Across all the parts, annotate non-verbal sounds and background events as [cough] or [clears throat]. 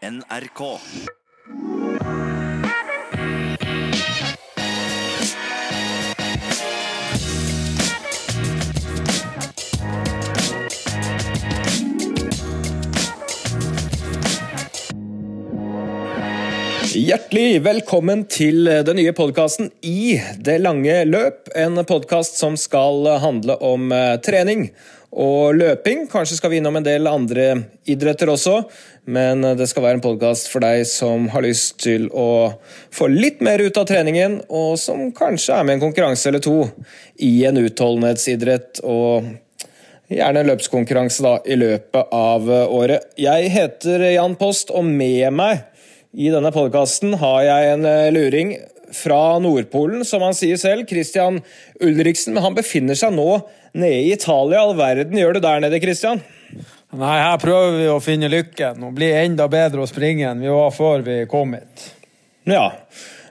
NRK. Hjertelig velkommen til den nye podkasten I det lange løp. En podkast som skal handle om eh, trening og løping. Kanskje skal vi innom en del andre idretter også, men det skal være en podkast for deg som har lyst til å få litt mer ut av treningen, og som kanskje er med en konkurranse eller to i en utholdenhetsidrett. og Gjerne en løpskonkurranse da, i løpet av året. Jeg heter Jan Post, og med meg i denne podkasten har jeg en eh, luring fra Nordpolen, som han sier selv, Christian Ulriksen. Men han befinner seg nå nede i Italia. All verden gjør du der nede, Christian? Nei, her prøver vi å finne lykken og bli enda bedre å springe enn vi var før vi kom hit. Ja,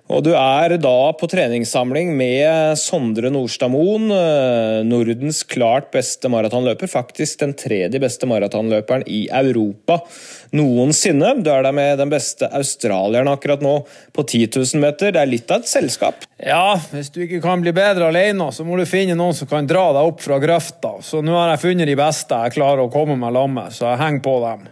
og du er da på treningssamling med Sondre Nordstadmoen, eh, Nordens klart beste maratonløper. Faktisk den tredje beste maratonløperen i Europa noensinne. Du er der med den beste australieren akkurat nå på 10 000 meter. Det er litt av et selskap. Ja, hvis du ikke kan bli bedre alene, så må du finne noen som kan dra deg opp fra grøfta. Så nå har jeg funnet de beste jeg klarer å komme meg sammen med, så jeg henger på dem.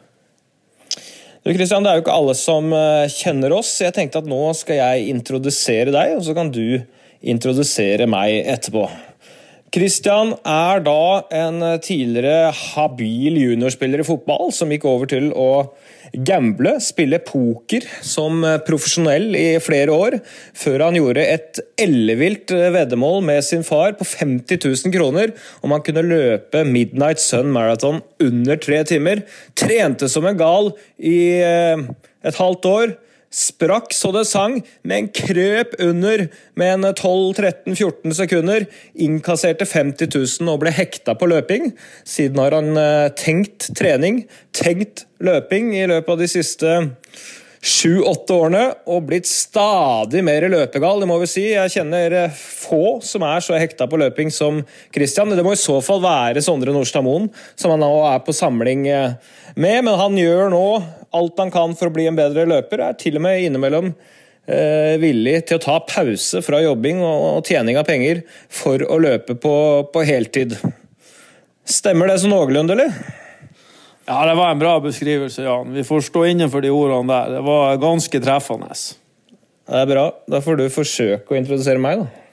Du Christian, Det er jo ikke alle som eh, kjenner oss. Jeg tenkte at nå skal jeg introdusere deg, og så kan du introdusere meg etterpå. Christian er da en tidligere habil juniorspiller i fotball som gikk over til å gamble, spille poker som profesjonell i flere år, før han gjorde et ellevilt veddemål med sin far på 50 000 kroner om han kunne løpe Midnight Sun Marathon under tre timer. Trente som en gal i eh, et halvt år Sprakk så det sang, men krøp under med en 12-13-14 sekunder. Innkasserte 50 000 og ble hekta på løping. Siden har han eh, tenkt trening, tenkt løping i løpet av de siste sju-åtte årene og blitt stadig mer løpegal, det må vi si. Jeg kjenner eh, få som er så hekta på løping som Christian. Det må i så fall være Sondre Nordstad Moen, som han nå er på samling eh, med. Men han gjør nå alt han kan for å bli en bedre løper, er til og med innimellom eh, villig til å ta pause fra jobbing og, og tjening av penger for å løpe på, på heltid. Stemmer det så noenlunde, eller? Ja, det var en bra beskrivelse, Jan. Vi får stå innenfor de ordene der. Det var ganske treffende. Det er bra. Da får du forsøke å introdusere meg, da.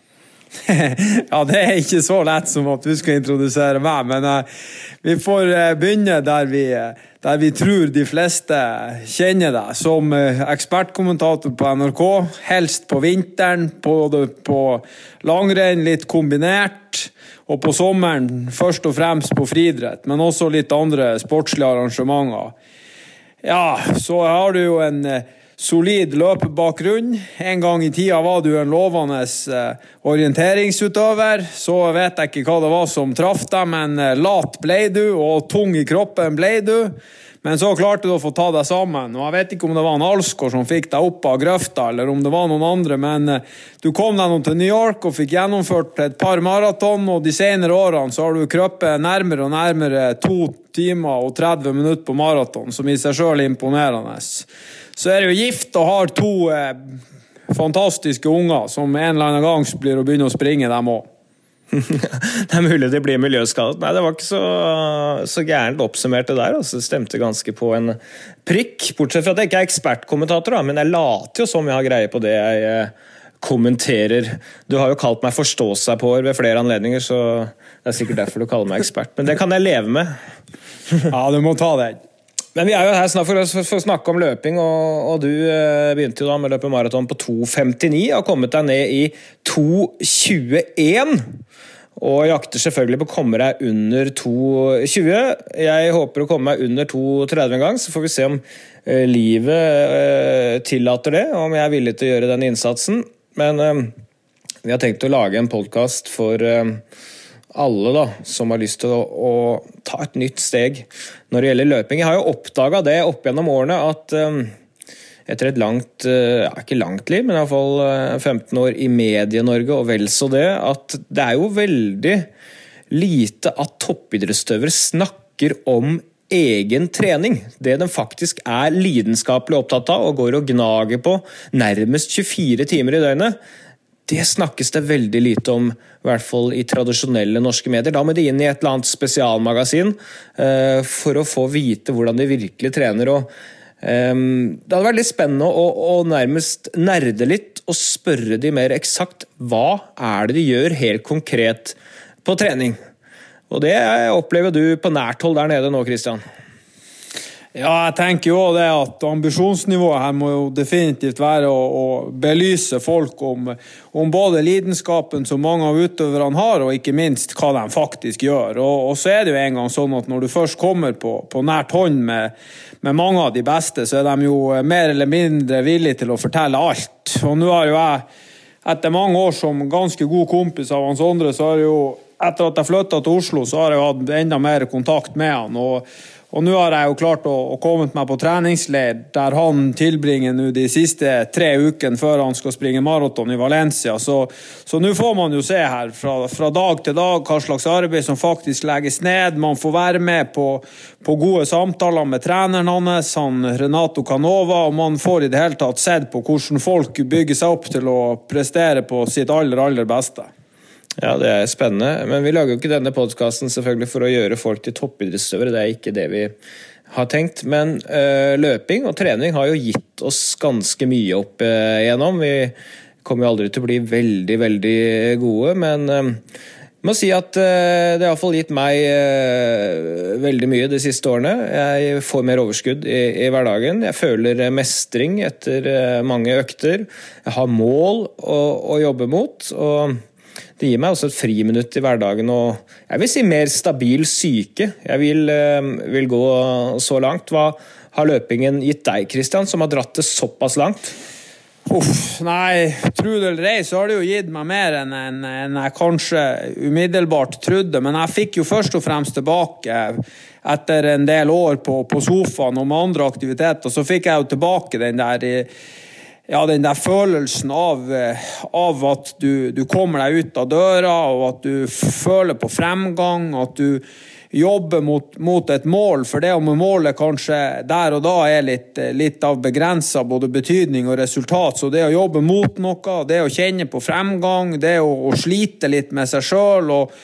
[laughs] ja, det er ikke så lett som at du skal introdusere meg, men uh, vi får uh, begynne der vi, der vi, tror de fleste kjenner deg. Som ekspertkommentator på NRK, helst på vinteren, både på langrenn, litt kombinert. Og på sommeren først og fremst på friidrett, men også litt andre sportslige arrangementer. Ja, så har du jo en eh, solid løpebakgrunn. En gang i tida var du en lovende eh, orienteringsutøver. Så vet jeg ikke hva det var som traff deg, men eh, lat ble du, og tung i kroppen ble du. Men så klarte du å få ta deg sammen. og Jeg vet ikke om det var en Alsgaard som fikk deg opp av grøfta, eller om det var noen andre, men eh, du kom deg nå til New York og fikk gjennomført et par maraton, og de senere årene så har du krøpet nærmere og nærmere to timer og 30 minutter på maraton, som i seg sjøl er imponerende. Så er det jo gift og har to eh, fantastiske unger som en eller annen gang blir å begynne å springe, dem òg. [laughs] det er mulig de blir miljøskadet. Nei, det var ikke så, så gærent oppsummert, det der. Altså, det stemte ganske på en prikk. Bortsett fra at jeg ikke er ekspertkommentator, da, men jeg later jo som jeg har greie på det jeg eh, kommenterer. Du har jo kalt meg forstå-seg-på-er ved flere anledninger, så det er sikkert derfor du kaller meg ekspert. Men det kan jeg leve med. [laughs] ja, du må ta den. Men vi er jo her snart for å, snakke om løping, og, og, du eh, begynte jo da med å løpe maraton på 2,59 og har kommet deg ned i 2,21. Og jakter selvfølgelig på å komme deg under 2,20. Jeg håper å komme meg under 2,30 en gang, så får vi se om eh, livet eh, tillater det, om jeg er villig til å gjøre den innsatsen. Men eh, vi har tenkt å lage en podkast for eh, alle da, som har lyst til å, å, ta et nytt steg når det gjelder løping. Jeg har jo oppdaga det opp gjennom årene at um, etter et langt ja, ikke langt liv, men iallfall 15 år i Medie-Norge og vel så det, at det er jo veldig lite at toppidrettsutøvere snakker om egen trening. Det de faktisk er lidenskapelig opptatt av og går og gnager på nærmest 24 timer i døgnet. Det snakkes det veldig lite om, i hvert fall i tradisjonelle norske medier. Da må de inn i et eller annet spesialmagasin uh, for å få vite hvordan de virkelig trener. og um, Det hadde vært litt spennende å, å, nærmest nerde litt og spørre de mer eksakt hva er det de gjør helt konkret på trening. Og det opplever du på nært hold der nede nå, Kristian? Ja, jeg tenker jo det at ambisjonsnivået her må jo definitivt være å, å belyse folk om, om, både lidenskapen som mange av utøverne har, og ikke minst hva de faktisk gjør. Og, og så er det jo en gang sånn at når du først kommer på, på nært hånd med, med, mange av de beste, så er de jo mer eller mindre villige til å fortelle alt. Og nå har jo jeg, etter mange år som ganske god kompis av Hans Sondre, så har jo etter at jeg flytta til Oslo, så har jeg hatt enda mer kontakt med han. og og nå har jeg jo klart å, å komme meg på treningsleir der han tilbringer de siste tre ukene før han skal springe maraton i Valencia. Så nå får man jo se her fra, fra, dag til dag hva slags arbeid som faktisk legges ned. Man får være med på, på gode samtaler med treneren hans, han Renato Canova, og man får i det hele tatt sett på hvordan folk bygger seg opp til å prestere på sitt aller, aller beste. Ja, det er spennende. Men vi lager jo ikke denne podkasten selvfølgelig for å gjøre folk til toppidrettsutøvere. Det er ikke det vi har tenkt. Men øh, løping og trening har jo gitt oss ganske mye opp øh, igjennom. Vi kommer jo aldri til å bli veldig, veldig gode, men øh, jeg må si at det har iallfall gitt meg veldig mye de siste årene. Jeg får mer overskudd i, i hverdagen. Jeg føler mestring etter mange økter. Jeg har mål å, å jobbe mot. og det gir meg også et friminutt i hverdagen og jeg vil si mer stabil syke. Jeg vil, eh, vil gå så langt. Hva har løpingen gitt deg, Kristian, som har dratt det såpass langt? Uff, nei, tro det eller ei, så har det jo gitt meg mer enn enn en jeg kanskje umiddelbart trodde. Men jeg fikk jo først og fremst tilbake, etter en del år på, på sofaen og med andre aktiviteter, så fikk jeg jo tilbake den der ja, den der følelsen av, eh, av at du, du, kommer deg ut av døra, og at du føler på fremgang, at du jobber mot, mot et mål. For det om målet kanskje der og da er litt, litt av begrensa både betydning og resultat, så det å jobbe mot noe, det å kjenne på fremgang, det å, å slite litt med seg sjøl og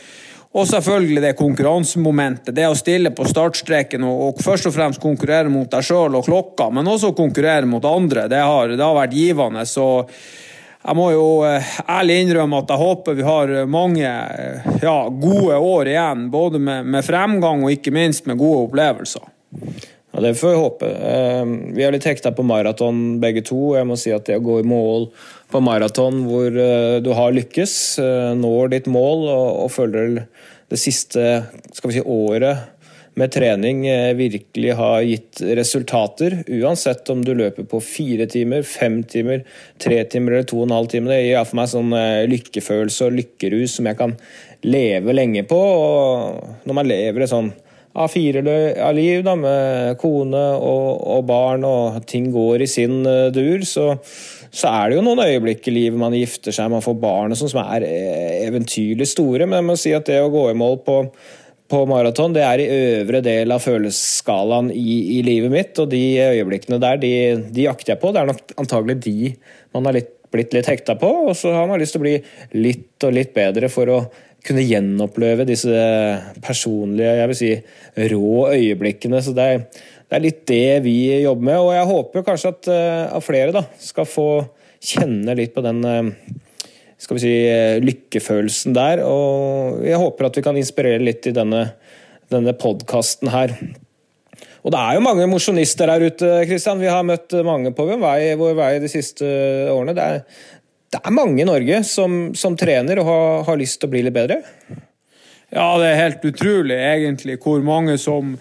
og selvfølgelig det konkurransemomentet. Det å stille på startstreken og, og først og fremst konkurrere mot deg sjøl og klokka, men også konkurrere mot andre. Det har, det har vært givende. så jeg må jo eh, ærlig innrømme at jeg håper vi har mange eh, ja, gode år igjen. Både med, med, fremgang og ikke minst med gode opplevelser. Ja, Det får vi håpe. Eh, vi er litt hekta på maraton begge to. Jeg må si at det å gå i mål på maraton hvor du har lykkes, når ditt mål og, og føler det siste si, året med trening eh, virkelig har gitt resultater. Uansett om du løper på fire timer, fem timer, tre timer eller to og en halv time. Det gir iallfall meg sånn eh, lykkefølelse og lykkerus som jeg kan leve lenge på. Og når man lever et sånn A4-liv med kone og, og, barn, og ting går i sin eh, dur, så så er det jo noen øyeblikk i livet man gifter seg, man får barn og sånn, som er eh, eventyrlig store. Men jeg må si at det å gå i mål på, på maraton, det er i øvre del av følelsesskalaen i, i, livet mitt. Og de øyeblikkene der, de, de jakter jeg på. Det er nok antagelig de man har litt, blitt litt hekta på. Og så har man lyst til å bli litt og litt bedre for å kunne gjenoppleve disse personlige, jeg vil si, rå øyeblikkene. Så det er det er litt det vi jobber med, og jeg håper kanskje at, uh, flere da, skal få kjenne litt på den uh, skal vi si, lykkefølelsen der. Og jeg håper at vi kan inspirere litt i denne, denne podkasten her. Og det er jo mange mosjonister der ute, Kristian. Vi har møtt mange på vår vei, vår vei de siste årene. Det er, det er mange i Norge som, som trener og har, har, lyst til å bli litt bedre. Ja, det er helt utrolig egentlig hvor mange som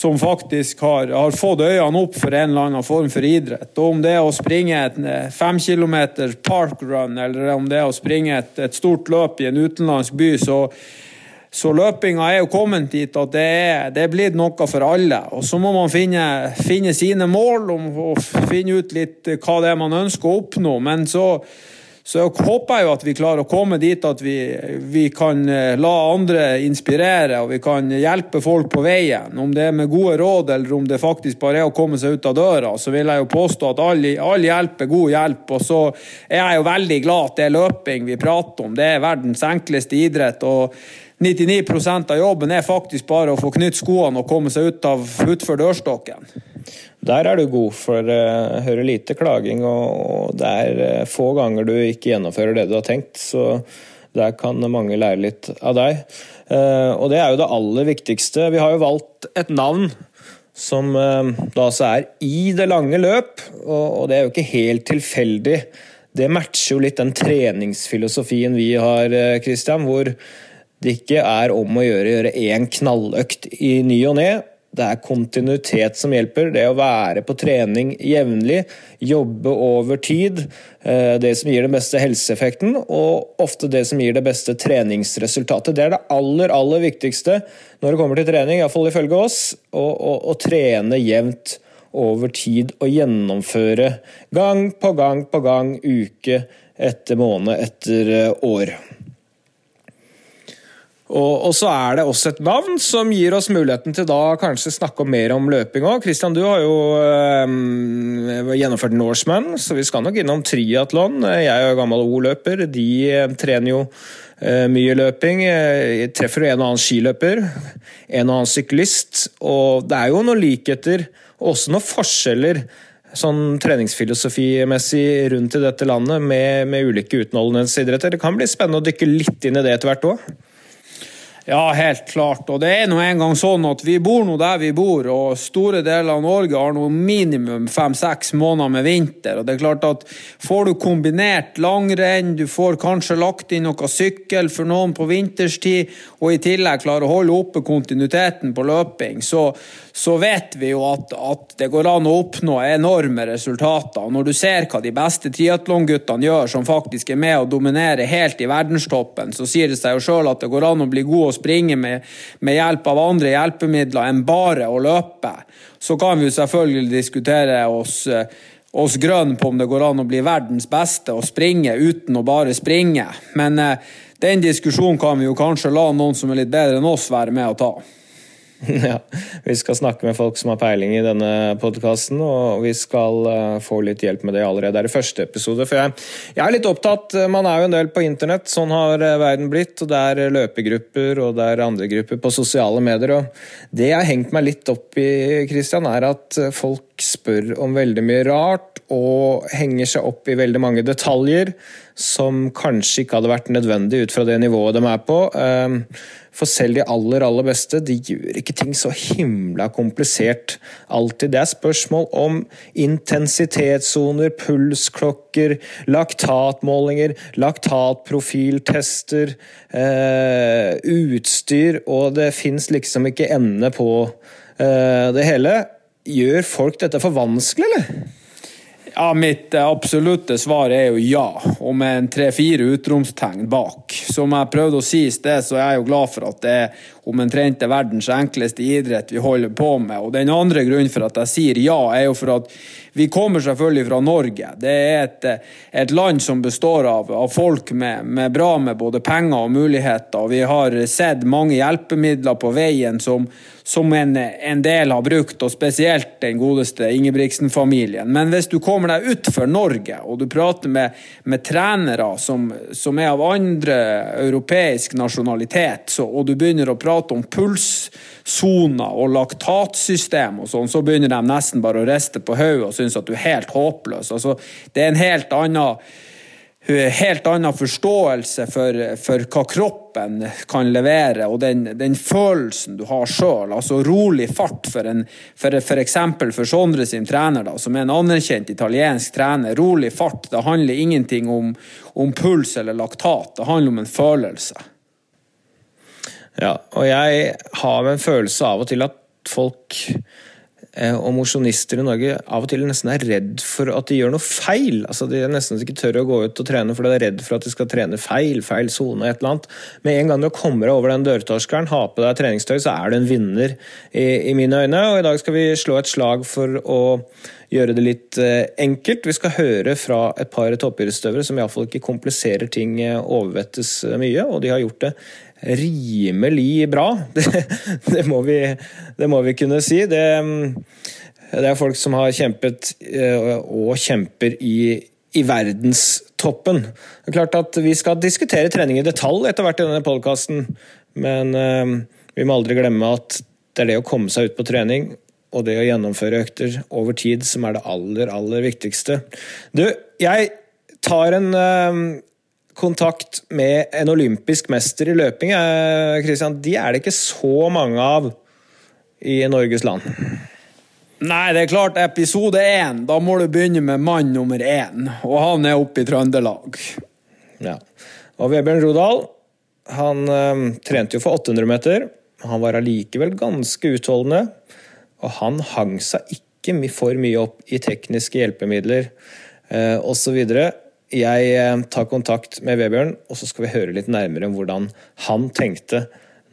som faktisk har, har, fått øynene opp for en eller annen form for idrett. Og om det er å springe et eh, fem kilometer parkrun, eller om det er å springe et, et stort løp i en utenlandsk by, så, så løpinga er jo kommet dit at det er, det er blitt noe for alle. Og så må man finne, finne sine mål og finne ut litt hva det er man ønsker å oppnå. Men så så jeg håper jo at vi klarer å komme dit at vi, vi, kan eh, la andre inspirere og vi kan hjelpe folk på veien. Om det er med gode råd eller om det faktisk bare er å komme seg ut av døra, så vil jeg jo påstå at all, all hjelp er god hjelp. Og så er jeg jo veldig glad at det er løping vi prater om. Det er verdens enkleste idrett. og 99% av jobben er faktisk bare å få knytt skoene og komme seg ut av utfor dørstokken. Der er du god, for uh, hører lite klaging, og, det er uh, få ganger du ikke gjennomfører det du har tenkt. Så der kan mange lære litt av deg. Uh, og det er jo det aller viktigste. Vi har jo valgt et navn som da altså er i det lange løp, og det er jo ikke helt tilfeldig. Det matcher jo litt den treningsfilosofien vi har, Christian, hvor det ikke er om å gjøre gjøre én knalløkt i ny og ne. Det er kontinuitet som hjelper. Det å være på trening jevnlig, jobbe over tid. Eh, det som gir den beste helseeffekten, og ofte det som gir det beste treningsresultatet. Det er det aller, aller viktigste når det kommer til trening, iallfall ifølge oss. Å, å, å trene jevnt over tid og gjennomføre gang på gang på gang, uke etter måned etter eh, år. Og, og, så er det også et navn som gir oss muligheten til da kanskje snakke mer om løping òg. Christian, du har jo øh, gjennomført Norseman, så vi skal nok innom triatlon. Jeg er jo gammel O-løper. De eh, trener jo øh, mye løping. Jeg treffer jo en og annen skiløper, en og annen syklist. Og det er jo noen likheter, og også noen forskjeller sånn treningsfilosofimessig rundt i dette landet med, med ulike utenholdenhetsidretter. Det kan bli spennende å dykke litt inn i det etter hvert òg. Ja, helt klart. Og det er nå engang sånn at vi bor nå der vi bor, og store deler av Norge har nå minimum fem-seks måneder med vinter. Og det er klart at får du kombinert langrenn, du får kanskje lagt inn noe sykkel for noen på vinterstid, og i tillegg klarer å holde oppe kontinuiteten på løping, så, så vet vi jo at, at, det går an å oppnå enorme resultater. Og når du ser hva de beste triatlonguttene gjør, som faktisk er med og dominerer helt i verdenstoppen, så sier det seg jo sjøl at det går an å bli god å springe med, med, hjelp av andre hjelpemidler enn bare å løpe. Så kan vi selvfølgelig diskutere oss oss grønn på om det går an å bli verdens beste å springe uten å bare springe. Men eh, den diskusjonen kan vi jo kanskje la noen som er litt bedre enn oss, være med å ta. [laughs] Ja, Vi skal snakke med folk som har peiling i denne podkasten, og vi skal uh, få litt hjelp med det allerede der i første episode. For jeg, jeg, er litt opptatt, man er jo en del på internett, sånn har uh, verden blitt. Og det er løpegrupper og det er andre grupper på sosiale medier. og Det jeg har hengt meg litt opp i, Christian, er at folk spør om veldig mye rart og henger seg opp i veldig mange detaljer som kanskje ikke hadde vært nødvendig ut fra det nivået de er på. For selv de aller, aller beste de gjør ikke ting så himla komplisert alltid. Det er spørsmål om intensitetssoner, pulsklokker, laktatmålinger, laktatprofiltester, eh, utstyr, og det fins liksom ikke ende på eh, det hele. Gjør folk dette for vanskelig, eller? Ja, Mitt absolutte svar er jo ja, og med en tre-fire utromstegn bak. Som jeg prøvde å si i sted, så er jeg jo glad for at det er omtrent verdens enkleste idrett vi holder på med. Og den andre grunnen for at jeg sier ja, er jo for at vi kommer selvfølgelig fra Norge. Det er et, et land som består av, av folk med, med, bra med både penger og muligheter. Og vi har sett mange hjelpemidler på veien som, som en, en, del har brukt, og spesielt den godeste Ingebrigtsen-familien. Men hvis du kommer deg utenfor Norge, og du prater med, med trenere som, som, er av andre europeisk nasjonalitet, så, og du begynner å prate om pulssoner og laktatsystem og sånn, så begynner de nesten bare å riste på hodet synes at du er helt håpløs. Altså, det er en helt annen helt annen forståelse for, for, hva kroppen kan levere, og den, den følelsen du har sjøl. Altså rolig fart for en for, for eksempel for Sondre sin trener, da, som er en anerkjent italiensk trener. Rolig fart. Det handler ingenting om, om puls eller laktat, det handler om en følelse. Ja, og jeg har en følelse av og til at folk Eh, og mosjonister i Norge av og til nesten er redd for at de gjør noe feil. Altså De er nesten ikke tør å gå ut og trene fordi de er redd for at de skal trene feil, feil sone, et eller annet. Med en gang du kommer deg over den dørtorskeren, har på deg treningstøy, så er du en vinner i, i mine øyne. Og i dag skal vi slå et slag for å gjøre det litt eh, enkelt. Vi skal høre fra et par toppidrettsutøvere som iallfall ikke kompliserer ting eh, overvettes mye, og de har gjort det rimelig bra. [laughs] Det, det, må, vi, det må, vi, kunne si. Det, det, er folk som har kjempet og kjemper i, i verdenstoppen. Det er klart at Vi skal diskutere trening i detalj etter hvert i denne podkasten, men vi må aldri glemme at det er det å komme seg ut på trening og det å gjennomføre økter over tid som er det aller, aller viktigste. Du, jeg tar en uh, kontakt med en olympisk mester i løping. Kristian. De er det ikke så mange av i Norges land. Nei, det er klart, episode én, da må du begynne med mann nummer én. Og han er oppe i Trøndelag. Ja. Og Vebjørn Rodal, han øh, trente jo for 800 meter. Han var allikevel ganske utholdende, og han hang seg ikke for mye opp i tekniske hjelpemidler eh, osv. Jeg eh, tar kontakt med Vebjørn, og så skal vi høre litt nærmere om hvordan han tenkte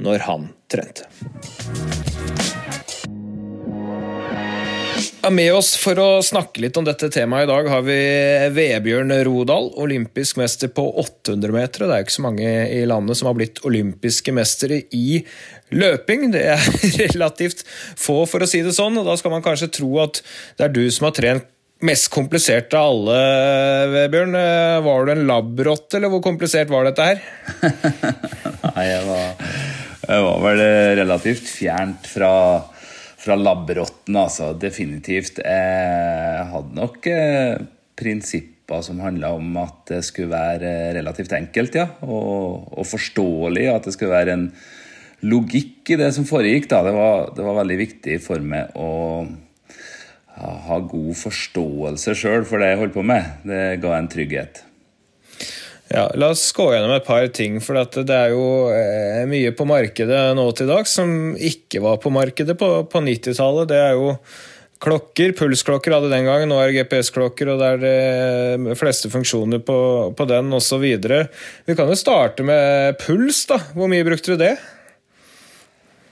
når han trente. Med oss for å snakke litt om dette temaet i dag har vi Vebjørn Rodal, olympisk mester på 800 meter. Det er jo ikke så mange i landet som har blitt olympiske mestere i løping. Det er [laughs] relativt få, for å si det sånn, og da skal man kanskje tro at det er du som har trent mest komplisert av alle, Vebjørn. Var du en labrott, eller hvor komplisert var dette her? [laughs] Nei, jeg var, jeg var vel relativt fjernt fra fra labrotten, altså. Definitivt. Jeg hadde nok eh, prinsipper som handla om at det skulle være relativt enkelt, ja. Og, og, forståelig. At det skulle være en logikk i det som foregikk. Da. Det, var, det var veldig viktig for meg å ha god forståelse sjøl for det jeg holdt på med. Det ga en trygghet. Ja, La oss gå gjennom et par ting. for Det er jo eh, mye på markedet nå til dags som ikke var på markedet på, på 90-tallet. Det er jo klokker. Pulsklokker hadde den gangen, nå er det GPS-klokker, og det er de eh, fleste funksjoner på, på den osv. Vi kan jo starte med puls. da. Hvor mye brukte du det?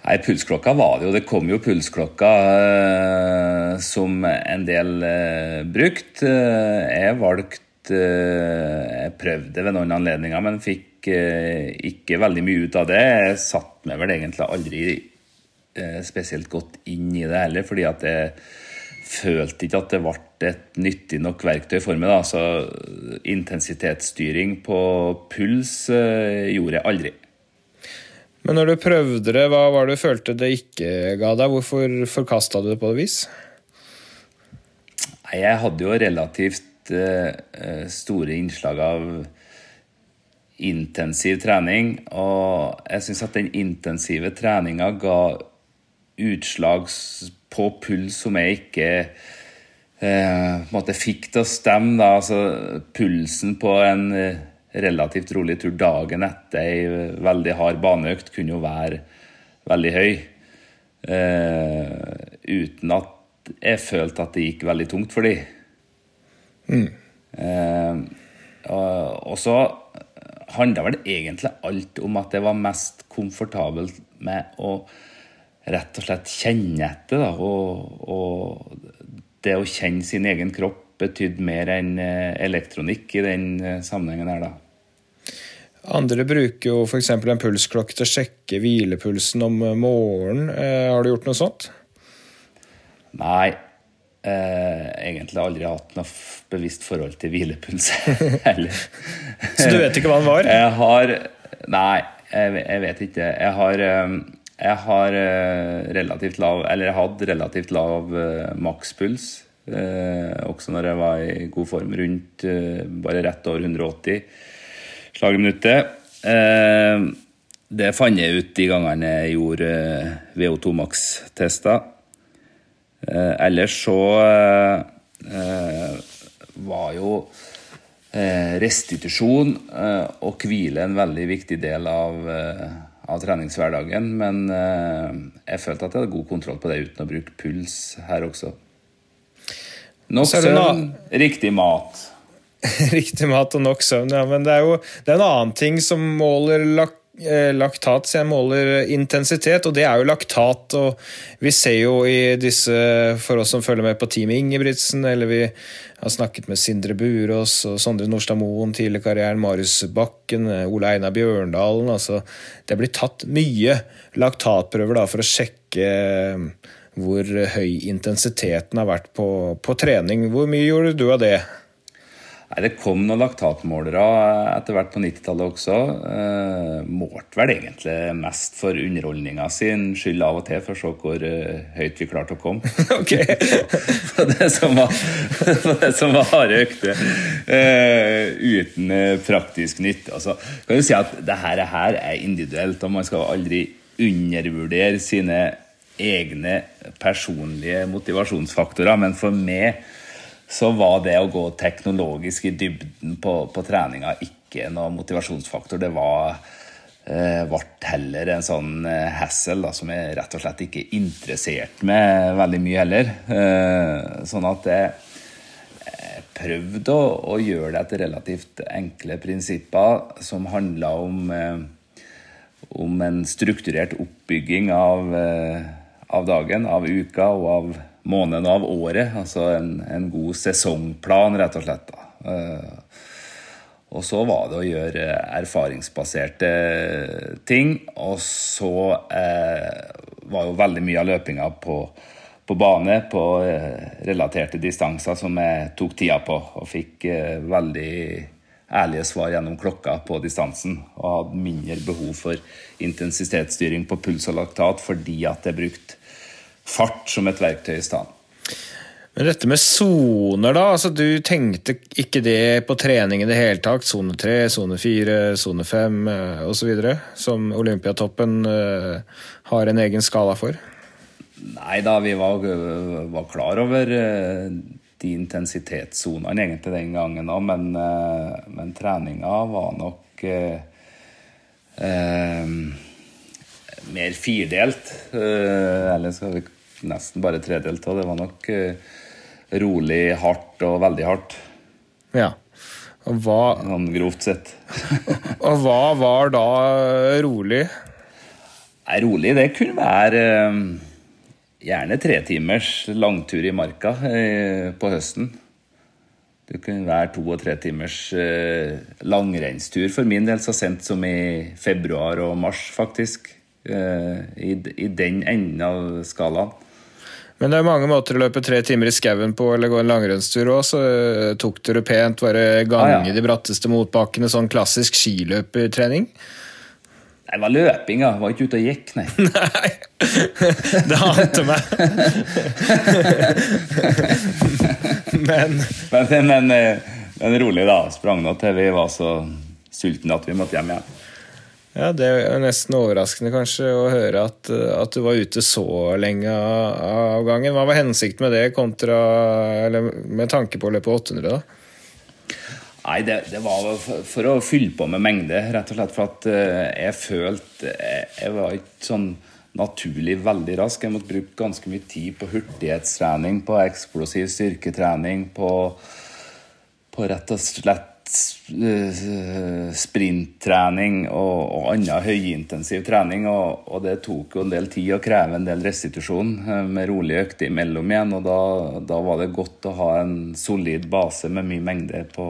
Nei, Pulsklokka var det jo. Det kom jo pulsklokka eh, som en del eh, brukt. Eh, jeg valgte Eh, jeg prøvde ved noen anledninger, men fikk eh, ikke veldig mye ut av det. Jeg satte meg vel egentlig aldri eh, spesielt godt inn i det heller, fordi at jeg følte ikke at det ble et nyttig nok verktøy for meg. Da. Så intensitetsstyring på puls gjorde jeg aldri. Men når du prøvde det, hva var det du følte det ikke ga deg? Hvorfor forkasta du det på det vis? Jeg hadde jo relativt Eh, store innslag av intensiv trening. Og jeg syns at den intensive treninga ga utslag på puls som jeg ikke eh, fikk til å stemme. Da. Altså, pulsen på en eh, relativt rolig tur dagen etter ei veldig hard baneøkt kunne jo være veldig høy. Eh, uten at jeg følte at det gikk veldig tungt for dem. Mm. Eh, og så handla vel egentlig alt om at det var mest komfortabelt med å rett og slett kjenne etter. Da, og, og, det å kjenne sin egen kropp betydde mer enn eh, elektronikk i den sammenhengen her, da. Andre bruker jo f.eks. en pulsklokke til å sjekke hvilepulsen om morgenen. Eh, har du gjort noe sånt? Nei, Eh, egentlig aldri hatt noe bevisst forhold til hvilepuls [laughs] heller. Så du vet ikke hva den var? Jeg har Nei, jeg, jeg vet ikke. Jeg har, eh, jeg har eh, relativt lav Eller jeg hadde relativt lav makspuls. Uh, også når jeg var i god form. Rundt bare rett over 180 slag det fant jeg ut de gangene jeg gjorde VO2 Max-tester. Eh, ellers så eh, var jo eh, restitusjon og hvile en veldig viktig del av, av treningshverdagen. Men jeg følte at jeg hadde god kontroll på det uten å bruke puls her også. Nok søvn, riktig mat. [laughs] riktig mat og nok søvn, ja. Men det er jo det er en annen ting som måler lak eh, laktat, så jeg måler intensitet, og det er jo laktat. Og vi ser jo i disse, for oss som følger med på Team Ingebrigtsen, eller vi har snakket med Sindre Burås og Sondre Nordstad Moen, tidligere karrieren, Marius Bakken, Ole Einar Bjørndalen altså, Det blir tatt mye laktatprøver da, for å sjekke hvor høy intensiteten har vært på, på trening. Hvor mye gjorde du av det? Nei, Det kom noen laktatmålere etter hvert på 90-tallet også. Eh, målte vel egentlig mest for underholdninga sin skyld av og til, for å se hvor eh, høyt vi klarte å komme. [laughs] Ok. [laughs] for det som var, det som var harde økter. Eh, uten eh, praktisk nytte. Altså, kan du si at det her, her er individuelt, og man skal aldri undervurdere sine egne personlige motivasjonsfaktorer. Men for meg så var det å gå teknologisk i dybden på, på treninga ikke noen motivasjonsfaktor. Det var eh, ble heller en sånn eh, hassle da, som jeg rett og slett ikke interesserte meg veldig mye heller. Eh, sånn at jeg, prøvde å, å, gjøre det etter relativt enkle prinsipper som handla om, eh, om en strukturert oppbygging av, eh, av dagen, av uka og av måneden av året. Altså en, en god sesongplan, rett og slett. Uh, og så var det å gjøre erfaringsbaserte ting. Og så uh, var jo veldig mye av løpinga på, på bane, på uh, relaterte distanser, som jeg tok tida på. Og fikk veldig ærlige svar gjennom klokka på distansen. Og hadde mindre behov for intensitetsstyring på puls og laktat fordi at jeg brukte fart som et verktøy i stedet. Men dette med soner, da? altså Du tenkte ikke det på trening i det hele tatt? Sone 3, sone 4, sone 5 osv.? Som Olympiatoppen uh, har en egen skala for? Nei da, vi var, var klar over de intensitetssonene egentlig den gangen òg, men, men, treninga var nok mer firdelt. eller skal vi nesten bare tredelt av. Det var nok uh, rolig, hardt og veldig hardt. Ja. Og hva Sånn grovt sett. [laughs] og hva var da rolig? Nei, rolig, det kunne være uh, gjerne tre timers langtur i marka på høsten. Det kunne være to- og tre timers uh, langrennstur for min del, så sent som i februar og mars, faktisk. I, I den enden av skalaen. Men det er mange måter å løpe tre timer i skauen på eller gå en langrennstur òg, så eh, tok du det pent, bare gange ah, ja. de bratteste motbakkene, sånn klassisk skiløpertrening? Det var løping, ja. Var ikke ute og gikk, nei. [laughs] nei, [laughs] det ante meg. [laughs] men. men, men eh, men, rolig, da. Sprang nå til vi var så sultne at vi måtte hjem igjen. Ja, Det er nesten overraskende kanskje å høre at, at, du var ute så lenge av gangen. Hva var hensikten med det kontra, eller med tanke på å løpe 800? da? Nei, det, det, var for å fylle på med mengde, rett og slett. For at eh, jeg følte jeg, jeg var ikke sånn naturlig veldig rask. Jeg måtte bruke ganske mye tid på hurtighetstrening, på eksplosiv styrketrening, på, på rett og slett Eh, sprinttrening og, og annen høyintensiv trening. Og, og, det tok jo en del tid å kreve en del restitusjon eh, med rolige økter imellom igjen. Og da, da, var det godt å ha en solid base med mye mengde på,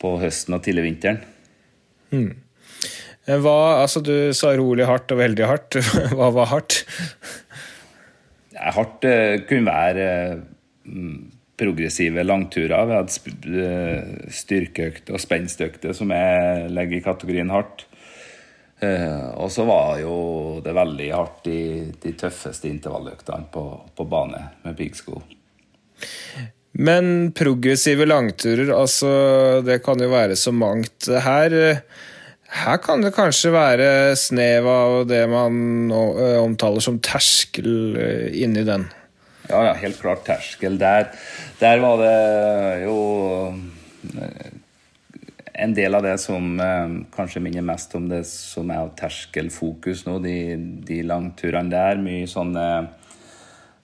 på høsten og tidlig vinteren. Hmm. Hva, altså Du sa rolig hardt og veldig hardt. [laughs] Hva var hardt? Hardt kunne være mm, progressive langturer. Vi hadde styrkeøkt og spenstøkter som jeg legger i kategorien hardt. Eh, og så var jo det veldig hardt i de tøffeste intervalløktene på, på bane med piggsko. Men progressive langturer, altså det kan jo være så mangt. Her, her kan det kanskje være snev av det man omtaler som terskel inni den? Ja, ja, helt klart terskel. Der, der var det jo eh, en del av det som eh, kanskje minner mest om det som er terskelfokus nå, de, de langturene der. Mye sånne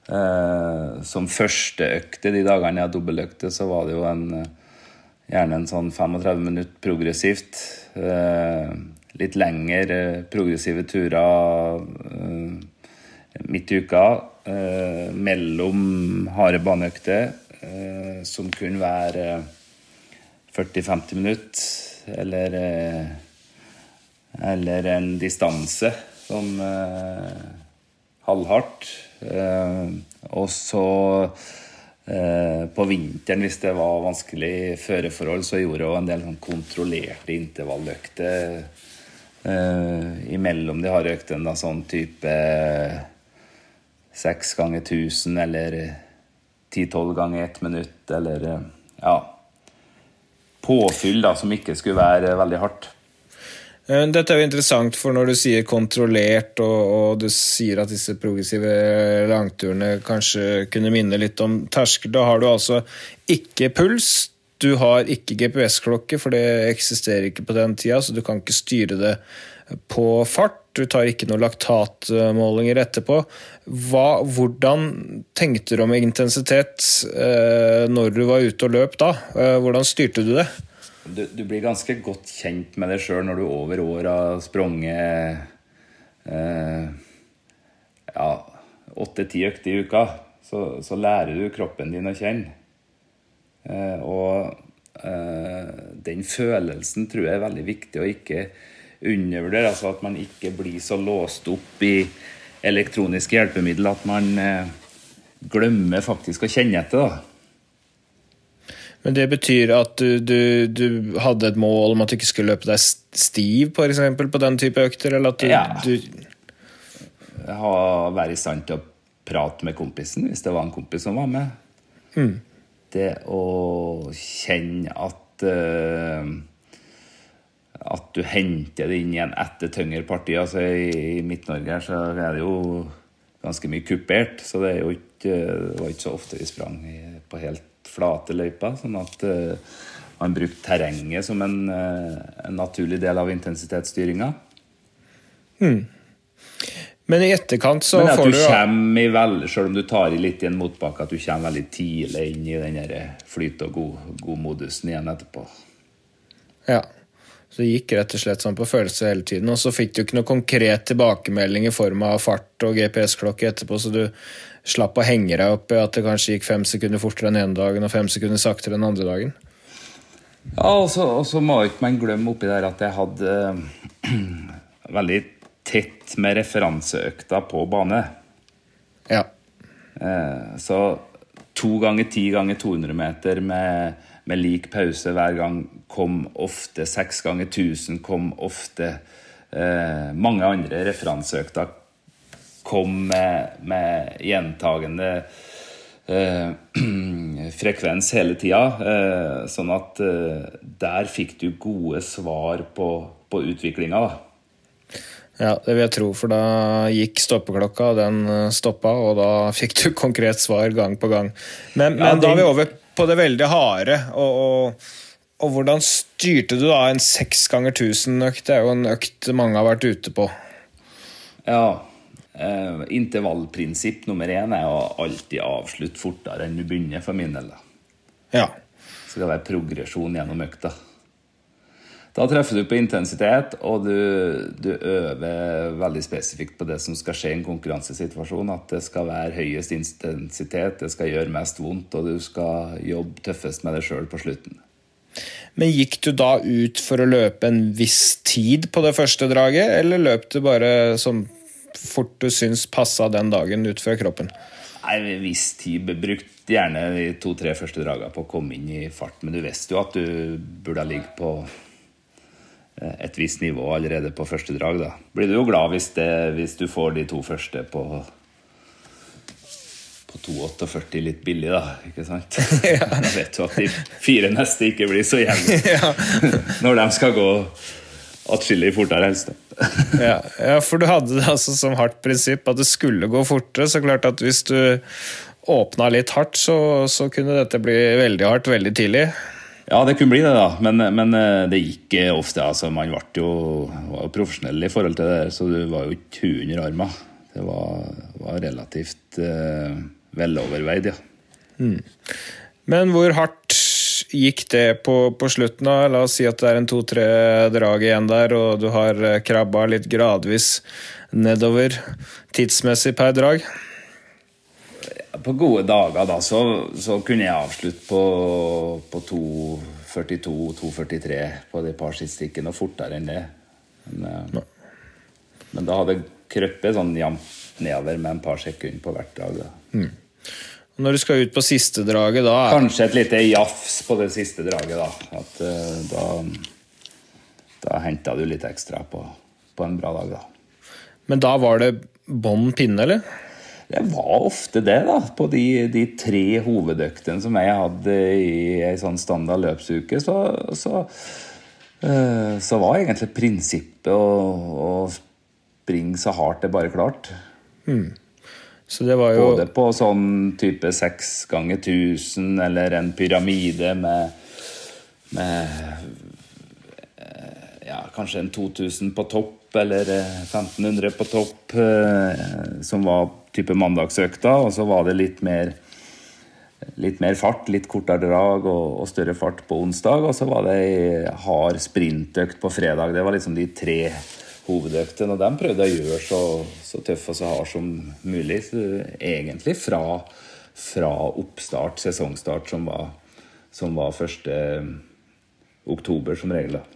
eh, Som første økte, de dagene jeg dobbeltøkte, så var det jo en, gjerne en sånn 35 minutter progressivt. Eh, litt lengre progressive turer midt i uka mellom harde baneøkter, som kunne være 40-50 minutter, eller eller en distanse som halvhardt. og så Eh, på vinteren, hvis det var vanskelig føreforhold, så gjorde jeg en del sånn kontrollerte intervalløkter eh, imellom de harde øktene. Sånn type seks ganger 1000 eller ti-tolv ganger ett minutt, eller ja Påfyll da, som ikke skulle være veldig hardt. Eh, dette er jo interessant, for når du sier kontrollert, og, og, du sier at disse progressive langturene kanskje kunne minne litt om terskel, da har du altså ikke puls. Du har ikke GPS-klokke, for det eksisterer ikke på den tida, så du kan ikke styre det på fart. Du tar ikke noen laktatmålinger etterpå. Hva, hvordan tenkte du om intensitet eh, når du var ute og løp da? Eh, hvordan styrte du det? du, du, blir ganske godt kjent med deg sjøl når du over år har sprunget eh, ja, åtte-ti økter i uka. Så, så, lærer du kroppen din å kjenne. Eh, og eh, den følelsen tror jeg er veldig viktig å ikke undervurdere. Altså at man ikke blir så låst opp i elektroniske hjelpemidler at man eh, glemmer faktisk å kjenne etter. da. Men det betyr at du, du, du, hadde et mål om at du ikke skulle løpe deg stiv på, eksempel, på den type økter? Eller at du, ja. du ha, Være i stand til å prate med kompisen, hvis det var en kompis som var med. Mm. Det å kjenne at uh, At du henter det inn igjen etter tyngre parti. Altså, I, i Midt-Norge så er det jo ganske mye kupert, så det, ikke, det var ikke så ofte vi sprang på helt flate løyper. Sånn at uh, man brukte terrenget som en, uh, en, naturlig del av intensitetsstyringa. Hmm. Men i etterkant så Men får du, kommer i vel, Selv om du tar i litt i en motbakke, at du kommer veldig tidlig inn i den flyt og god-modusen god igjen etterpå. Ja. Så det gikk rett og slett sånn på følelse hele tiden. Og så fikk du ikke noe konkret tilbakemelding i form av fart og GPS-klokke etterpå, så du slapp å henge deg opp i at det kanskje gikk fem sekunder fortere den ene dagen og fem sekunder saktere den andre dagen? Ja, og så må ikke man glemme oppi der at jeg hadde uh, [clears throat] veldig tett med referanseøkta på bane. Ja. Uh, så to ganger ti ganger 200 meter med, med, lik pause hver gang kom ofte. Seks ganger 1000 kom ofte. Eh, mange andre referanseøkter kom med, med gjentagende eh, [clears throat] frekvens hele tida. Eh, sånn at eh, der fikk du gode svar på, på utviklinga. Ja, det vil jeg tro, for da gikk stoppeklokka, og den eh, stoppa, og da [laughs] fikk du konkret svar gang på gang. Men, men ja, da er vi over på det veldig harde. og, og og hvordan styrte du da en seks ganger tusen-økt? Det er jo en økt mange har vært ute på. Ja, Eh, intervallprinsipp nummer én er å alltid avslutte fortere enn du begynner, for min del. Ja. Det skal være progresjon gjennom økta. Da treffer du på intensitet, og du, du, øver veldig spesifikt på det som skal skje i en konkurransesituasjon. At det skal være høyest intensitet, det skal gjøre mest vondt, og du skal jobbe tøffest med deg sjøl på slutten. Men gikk du da ut for å løpe en viss tid på det første draget, eller løp du bare som fort du syns passa den dagen ut fra kroppen? Nei, Viss tid. Brukt gjerne de to-tre første dragene på å komme inn i fart. Men du visste jo at du burde ligge på et visst nivå allerede på første drag. Da blir du jo glad hvis, det, hvis du får de to første på på 2,48 litt billig, da. ikke sant? [laughs] Ja. Da vet du at de fire neste ikke blir så jevne [laughs] ja. [laughs] når de skal gå atskillig fortere, helst. ja, ja, for du hadde det altså som hardt prinsipp at det skulle gå fortere. Så klart at hvis du åpna litt hardt, så, så kunne dette bli veldig hardt veldig tidlig. Ja, det kunne bli det, da. Men, men eh, det gikk ofte. altså Man ble jo, var jo profesjonell i forhold til det, så du var jo ikke under armen. Det var, var relativt uh, veloverveid, ja. Mm. Men hvor hardt gikk det på, på slutten? da? La oss si at det er en to-tre drag igjen der, og du har eh, krabba litt gradvis nedover tidsmessig per drag? På gode dager da, så, så kunne jeg avslutte på, på 2.42-2.43 på de par sidestykkene, og fortere enn det. Men, eh, men da hadde krøppet sånn jevnt nedover med en par sekunder på hvert drag. da. Og Når du skal ut på siste draget, da er Kanskje et lite jafs på det siste draget, da. At uh, da, da henta du litt ekstra på, på en bra dag, da. Men da var det bånn pinne, eller? Det var ofte det, da. På de, de tre hovedøktene som jeg hadde i ei sånn standard løpsuke, så, så, eh, så var egentlig prinsippet å, å springe så hardt det bare klart. Så det var jo Både på sånn type seks ganger 1000 eller en pyramide med, med eh, ja, kanskje en 2000 på topp eller eh, 1500 på topp, eh, som var type mandagsøkta. Og så var det litt mer, litt mer fart, litt kortere drag og, og større fart på onsdag. Og så var det ei hard sprintøkt på fredag. Det var liksom de tre hovedøktene. Og dem prøvde jeg å gjøre så, så tøff og så hard som mulig. Egentlig fra, fra oppstart, sesongstart, som var, som var 1. oktober som regel. da.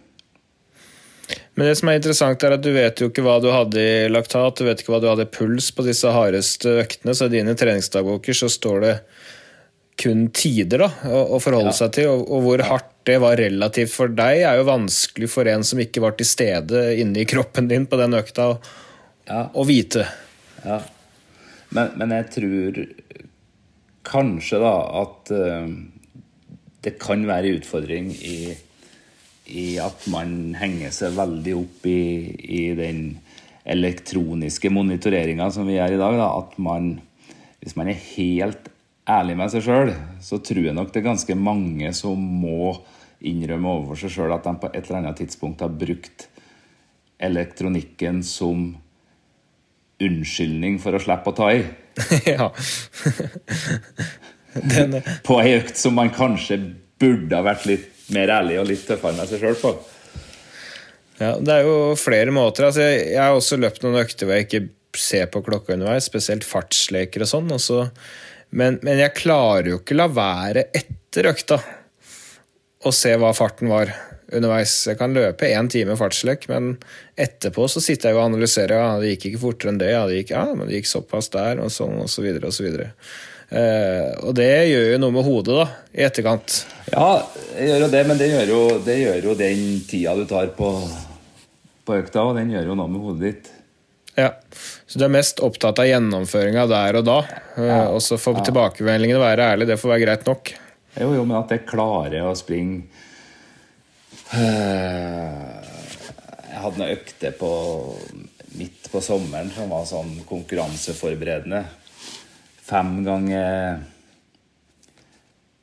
Men det som er interessant er at du vet jo ikke hva du hadde i laktat, du vet ikke hva du hadde i puls på disse hardeste øktene, så i dine treningsdagboker så står det kun tider da, å, forholde Ja. seg til, og, og hvor hardt det var relativt for deg, er jo vanskelig for en som ikke var til stede inne i kroppen din på den økta, å, Ja. å vite. Ja. Men, men jeg tror kanskje da at uh, det kan være en utfordring i, i at man henger seg veldig opp i, i den elektroniske monitoreringa som vi gjør i dag. Da, at man, hvis man er helt ærlig med seg sjøl, så tror jeg nok det er ganske mange som må innrømme overfor seg sjøl at de på et eller annet tidspunkt har brukt elektronikken som unnskyldning for å slippe å ta i. [laughs] ja. [laughs] den, På ei økt som man kanskje burde ha vært litt mer ærlig og litt tøffere med seg sjøl på. Ja, det er jo flere måter. Altså, jeg, har også løpt noen økter hvor jeg ikke ser på klokka underveis, spesielt fartsleker og sånn. og men, men jeg klarer jo ikke la være etter økta å se hva farten var underveis. Jeg kan løpe én time fartslek, men etterpå så sitter jeg og analyserer. Ja, det gikk ikke fortere enn det. Ja, det gikk, ja, men det gikk såpass der, og sånn, og så videre, og så videre. Eh, og det gjør jo noe med hodet, da, i etterkant. Ja, det gjør jo det, men det gjør jo, det gjør jo den tida du tar på, på økta, og den gjør jo noe med hodet ditt. Ja, Så du er mest opptatt av gjennomføringa der og da. eh, Og så får tilbakemeldingene være ærlige, det får være greit nok. Jo, jo, men at jeg klarer å springe Eh, Jeg hadde noen økter på midt på sommeren som var sånn konkurranseforberedende. Fem ganger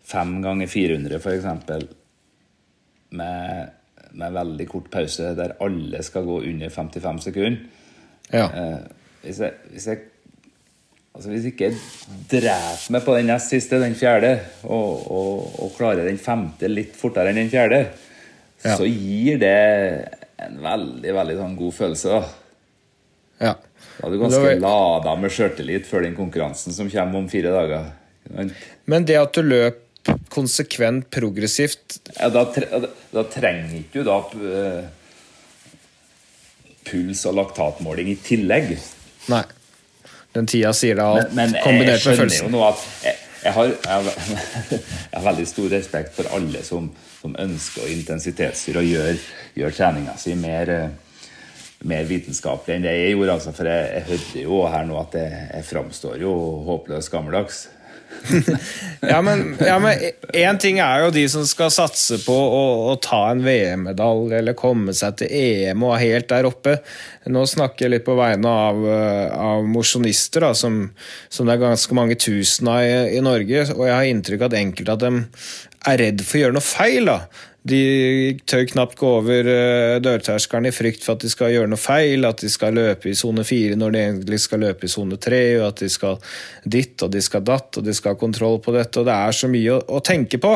Fem ganger 400, for eksempel. Med, med veldig kort pause, der alle skal gå under 55 sekunder. Ja. Eh, hvis jeg, hvis jeg Altså Hvis ikke dreper meg på den nest siste, den fjerde, og, og, og klarer den femte litt fortere enn den fjerde, Ja. så gir det en veldig veldig sånn god følelse. Da ja. Da er du ganske var- lada med sjøltillit før den konkurransen som kommer om fire dager. Men det at du løp konsekvent progressivt Ja, da, tre, da, da trenger ikke du da eh, puls- og laktatmåling i tillegg. Nei. Den tida sier det alt, Men, men kombinert med skjønner jo nå at jeg, jeg, har, jeg, har, [laughs] jeg har veldig stor respekt for alle som, som ønsker å intensitetsstyre og gjøre gjør treninga si mer, eh, mer vitenskapelig enn det jeg gjorde. Altså, for jeg, jeg hørte jo her nå at jeg, jeg framstår jo håpløst gammeldags. [laughs] Ja, men, ja, ting er jo de som skal satse på å, å ta en VM-medalje eller komme seg til EM og helt der oppe. Nå snakker jeg litt på vegne av, eh, av mosjonister, som, som det er ganske mange tusen av i, i Norge. Og jeg har inntrykk av at enkelte av dem er redd for å gjøre noe feil. da. De tør knapt gå over eh, dørterskelen i frykt for at de skal gjøre noe feil, at de skal løpe i sone fire når de egentlig skal løpe i sone tre, og at de skal ditt og de skal datt, og de skal ha kontroll på dette, og det er så mye å, å tenke på.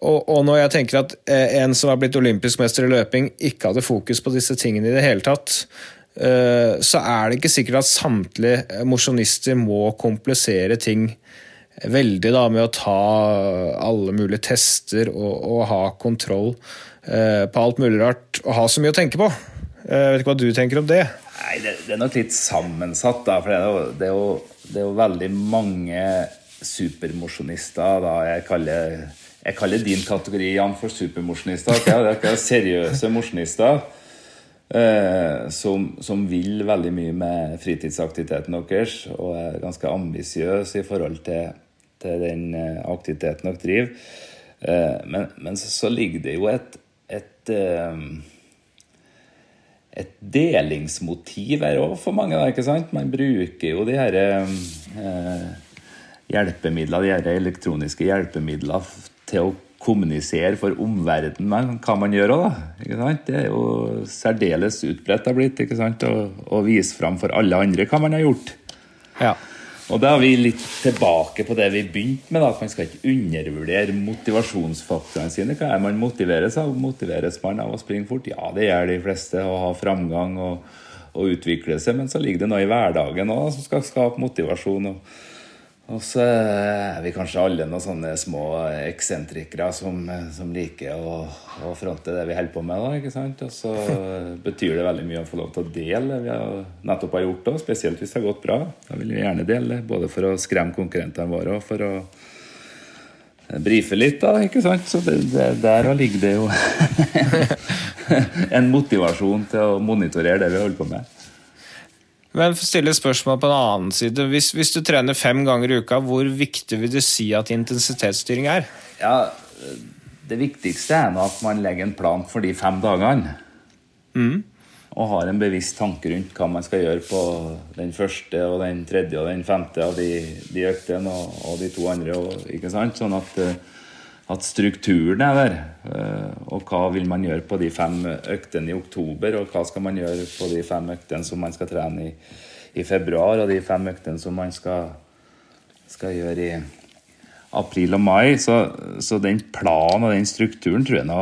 Og, og, når jeg tenker at eh, en som har blitt olympisk mester i løping, ikke hadde fokus på disse tingene i det hele tatt, eh, så er det ikke sikkert at samtlige mosjonister må komplisere ting veldig da, med å ta alle mulige tester og, og ha kontroll eh, på alt mulig rart, og ha så mye å tenke på. Eh, jeg vet ikke hva du tenker om det? Nei, Det, det er nok litt sammensatt, da. For det er jo, det er jo, det er jo veldig mange supermosjonister da jeg kaller, jeg kaller din kategori Jan, for supermosjonister. Det er ikke seriøse mosjonister. Eh, som, som, vil veldig mye med fritidsaktiviteten deres og er ganske ambisiøse i forhold til til den eh, aktiviteten dere driver. Eh, men, men så, så, ligger det jo et, et, eh, et delingsmotiv her òg for mange. ikke sant? Man bruker jo de her hjelpemidler, de her elektroniske hjelpemidlene til å kommunisere for omverdenen hva man gjør òg, sant, Det er jo særdeles utbredt det har blitt ikke sant? Å vise fram for alle andre hva man har gjort. Ja. Og da er vi litt tilbake på det vi begynte med. Da, Man skal ikke undervurdere motivasjonsfaktorene sine. Hva er man motiveres av? Motiveres man av å springe fort? Ja, det gjør de fleste. Å ha framgang og, og utvikle seg. Men så ligger det noe i hverdagen òg som skal skape motivasjon. og og så er vi kanskje alle noen sånne små eksentrikere som, som liker å, å, fronte det vi holder på med. Da, ikke sant? Og så [laughs] betyr det veldig mye å få lov til å dele det vi har nettopp har gjort. Da, spesielt hvis det har gått bra. Da vil vi gjerne dele, både for å skremme konkurrentene våre og for å brife litt. da, ikke sant? Så det, det, der ligger det jo [laughs] en motivasjon til å monitorere det vi holder på med. Men stille spørsmål på en annen side. Hvis, hvis, du trener fem ganger i uka, hvor viktig vil du si at intensitetsstyring er? Ja, Det viktigste er at man legger en plan for de fem dagene. Mm. Og har en bevisst tanke rundt hva man skal gjøre på den første, og den tredje og den femte av de, de øktene og, og, de to andre. Og, ikke sant? Sånn at uh, at strukturen er der. Eh, og hva vil man gjøre på de fem øktene i oktober, og hva skal man gjøre på de fem øktene som man skal trene i, i februar, og de fem øktene som man skal, skal gjøre i april og mai. Så, så, den planen og den strukturen tror jeg nå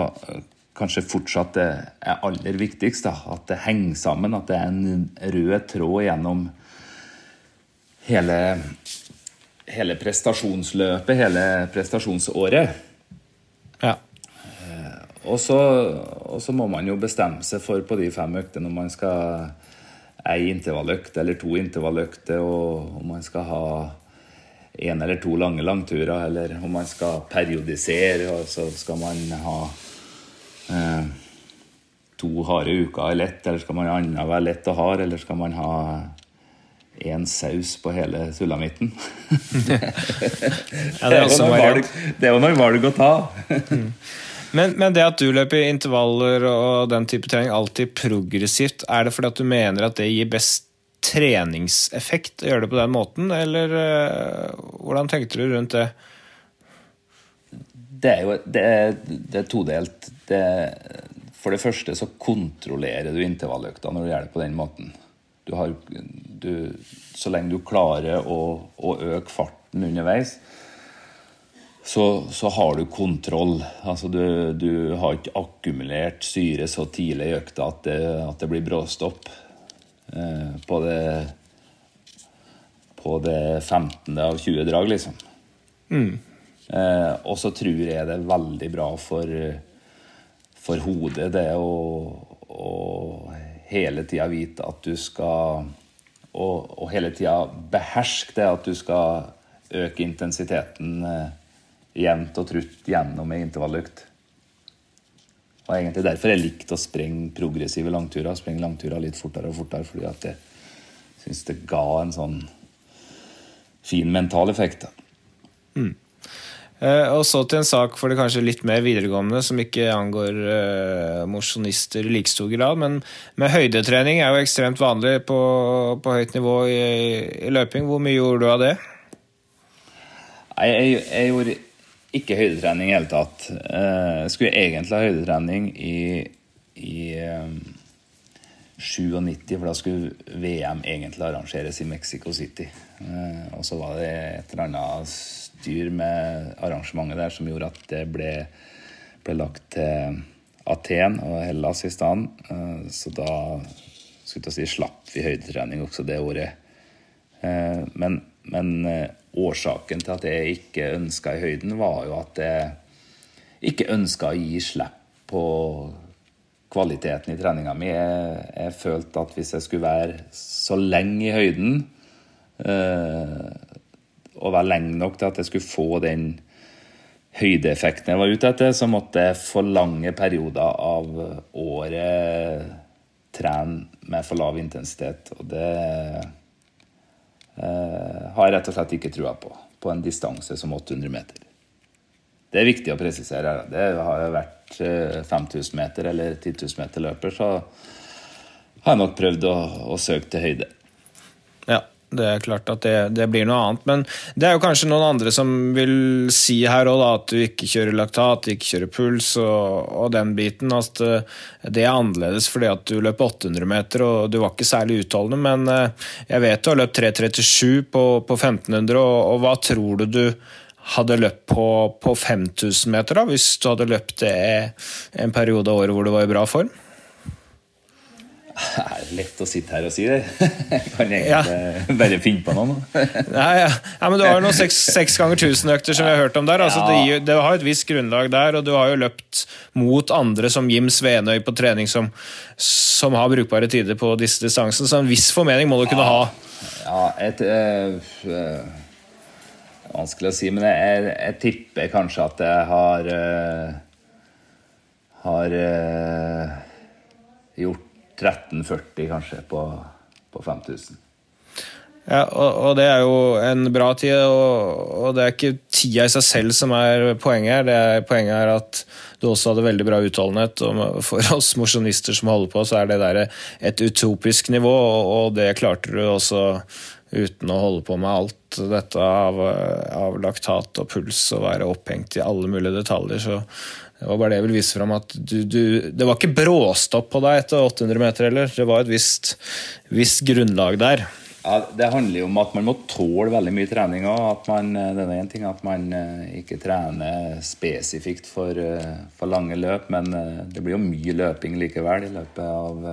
kanskje fortsatt er aller viktigst. Da. At det henger sammen, at det er en rød tråd gjennom hele, hele prestasjonsløpet, hele prestasjonsåret. Ja. Eh, og, så, og, så, må man jo bestemme seg for på de fem øktene om man skal ei intervalløkt eller to intervalløkter, og om man skal ha én eller to lange langturer, eller om man skal periodisere, og så skal man ha eh, to harde uker er lett, eller skal man annenhver lett og hard, eller skal man ha én saus på hele sulamitten. ja, det, det var noen valg å ta. men, men, det at du løper intervaller og den type trening alltid progressivt, er det fordi at du mener at det gir best treningseffekt å gjøre det på den måten, eller uh, hvordan tenkte du rundt det? Det er jo det er, det er todelt. Det, for det første så kontrollerer du intervalløkta når du gjør det på den måten. Du har, du, så lenge du klarer å, å øke farten underveis, så, så, har du kontroll. Altså du, du, har ikke akkumulert syre så tidlig i økta at det, at det blir bråstopp eh, på, det, på det 15. av 20 drag, liksom. Mm. Eh, og så tror jeg det er veldig bra for, for hodet, det å, å hele tida vite at du skal Og, og hele tida beherske det at du skal øke intensiteten eh, jevnt og trutt gjennom ei intervalløkt. Og egentlig derfor jeg likte å sprenge progressive langturer. Sprenge langturer litt fortere og fortere, fordi at jeg syns det ga en sånn fin mental effekt. Mm. Uh, og så til en sak for det kanskje litt mer videregående, som ikke angår uh, mosjonister i like stor grad. Men med høydetrening er jo ekstremt vanlig på, på høyt nivå i, i, løping. Hvor mye gjorde du av det? Jeg, jeg, jeg, gjorde ikke høydetrening i hele tatt. Eh, jeg skulle egentlig ha høydetrening i, i eh, 97, for da skulle VM egentlig arrangeres i Mexico City. Eh, og så var det et eller annet styr med arrangementet der som gjorde at det ble, ble lagt til Aten og Hellas i stedet. Eh, så da skulle jeg si, slapp vi høydetrening også det året. Eh, men, men eh, årsaken til at jeg ikke ønska i høyden, var jo at jeg ikke ønska å gi slipp på kvaliteten i treninga mi. Jeg, jeg, følte at hvis jeg skulle være så lenge i høyden, og være lenge nok til at jeg skulle få den høydeeffekten jeg var ute etter, så måtte jeg for lange perioder av året trene med for lav intensitet. Og det eh, har jeg rett og slett ikke trua på, på en distanse som 800 meter. Det er viktig å presisere. Det har jeg vært 5000 eh, meter eller 10 000 meter løper, så har jeg nok prøvd å, å søke til høyde. Det er klart at det, det, blir noe annet. Men det er jo kanskje noen andre som vil si her òg at du ikke kjører laktat, ikke kjører puls og, og den biten. Eh, det er annerledes fordi at du løp 800 meter og du var ikke særlig utholdende. Men eh, jeg vet du har løpt 3.37 på, på 1500, og, og, hva tror du du hadde løpt på, på 5000 meter, da, hvis du hadde løpt det en periode av året hvor du var i bra form? [laughs] Det er lett å sitte her og si det. [laughs] Jeg kan egentlig ja. bare finne på noe. Nei, [laughs] ja. ja, men Du har jo noen seks, ganger tusen-økter som vi har hørt om der. Altså, det, det, har et visst grunnlag der, og du har jo løpt mot andre som Jim Svenøy på trening som, som har brukbare tider på disse distansene, så en viss formening må du kunne ha. Ja, et, øh, Vanskelig å si, men jeg, jeg, tipper kanskje at jeg har øh, har øh, gjort 1340 kanskje på, på 5000. Ja, og, og, det er jo en bra tid, og, og, det er ikke tida i seg selv som er poenget her. Det er poenget er at du også hadde veldig bra utholdenhet. Og for [laughs] oss mosjonister som holder på, så er det der et utopisk nivå, og, og det klarte du også uten å holde på med alt dette av, av laktat og puls og være opphengt i alle mulige detaljer. Så det var bare det jeg ville vise fram. at du, du, Det var ikke bråstopp på deg etter 800 meter heller. Det var et visst, visst grunnlag der. Ja, Det handler jo om at man må tåle veldig mye trening òg. Det er en ting at man eh, ikke trener spesifikt for, eh, for, lange løp, men eh, det blir jo mye løping likevel i løpet av,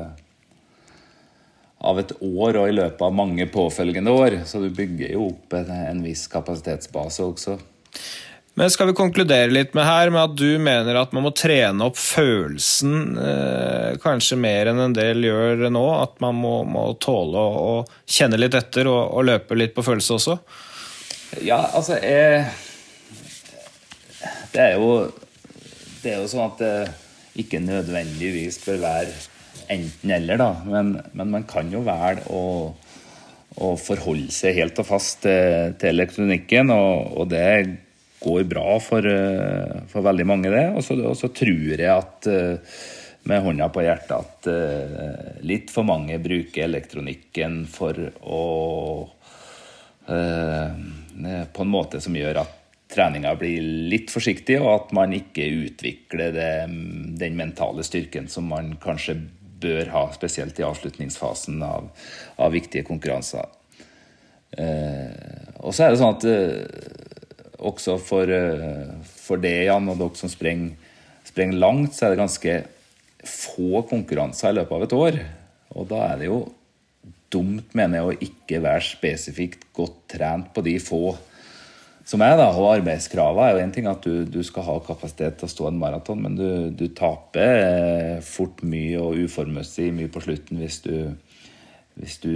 av et år og i løpet av mange påfølgende år. Så du bygger jo opp en, en viss kapasitetsbase også. Men skal vi konkludere litt med her med at du mener at man må trene opp følelsen eh, kanskje mer enn en del gjør nå? At man må, må tåle å, å, kjenne litt etter og, og, løpe litt på følelse også? Ja, altså jeg, Det er jo Det er jo sånn at det ikke nødvendigvis bør være enten-eller, da. Men, men, man kan jo velge å, å forholde seg helt og fast til, til elektronikken, og, og det går bra for, eh, for veldig mange, det. Og så, tror jeg at eh, med hånda på hjertet at uh, litt for mange bruker elektronikken for å På en måte som gjør at treninga blir litt forsiktig, og at man ikke utvikler det, den mentale styrken som man kanskje bør ha, spesielt i avslutningsfasen av, av viktige konkurranser. Uh, og så er det sånn at også for, eh, for det, Jan, og dere som sprenger, sprenger langt, så er det ganske få konkurranser i løpet av et år. Og da er det jo dumt, mener jeg, å ikke være spesifikt godt trent på de få som er. da, Og arbeidskravene er jo én ting at du, du, skal ha kapasitet til å stå en maraton, men du, du taper eh, fort mye og uformessig mye på slutten hvis du, hvis du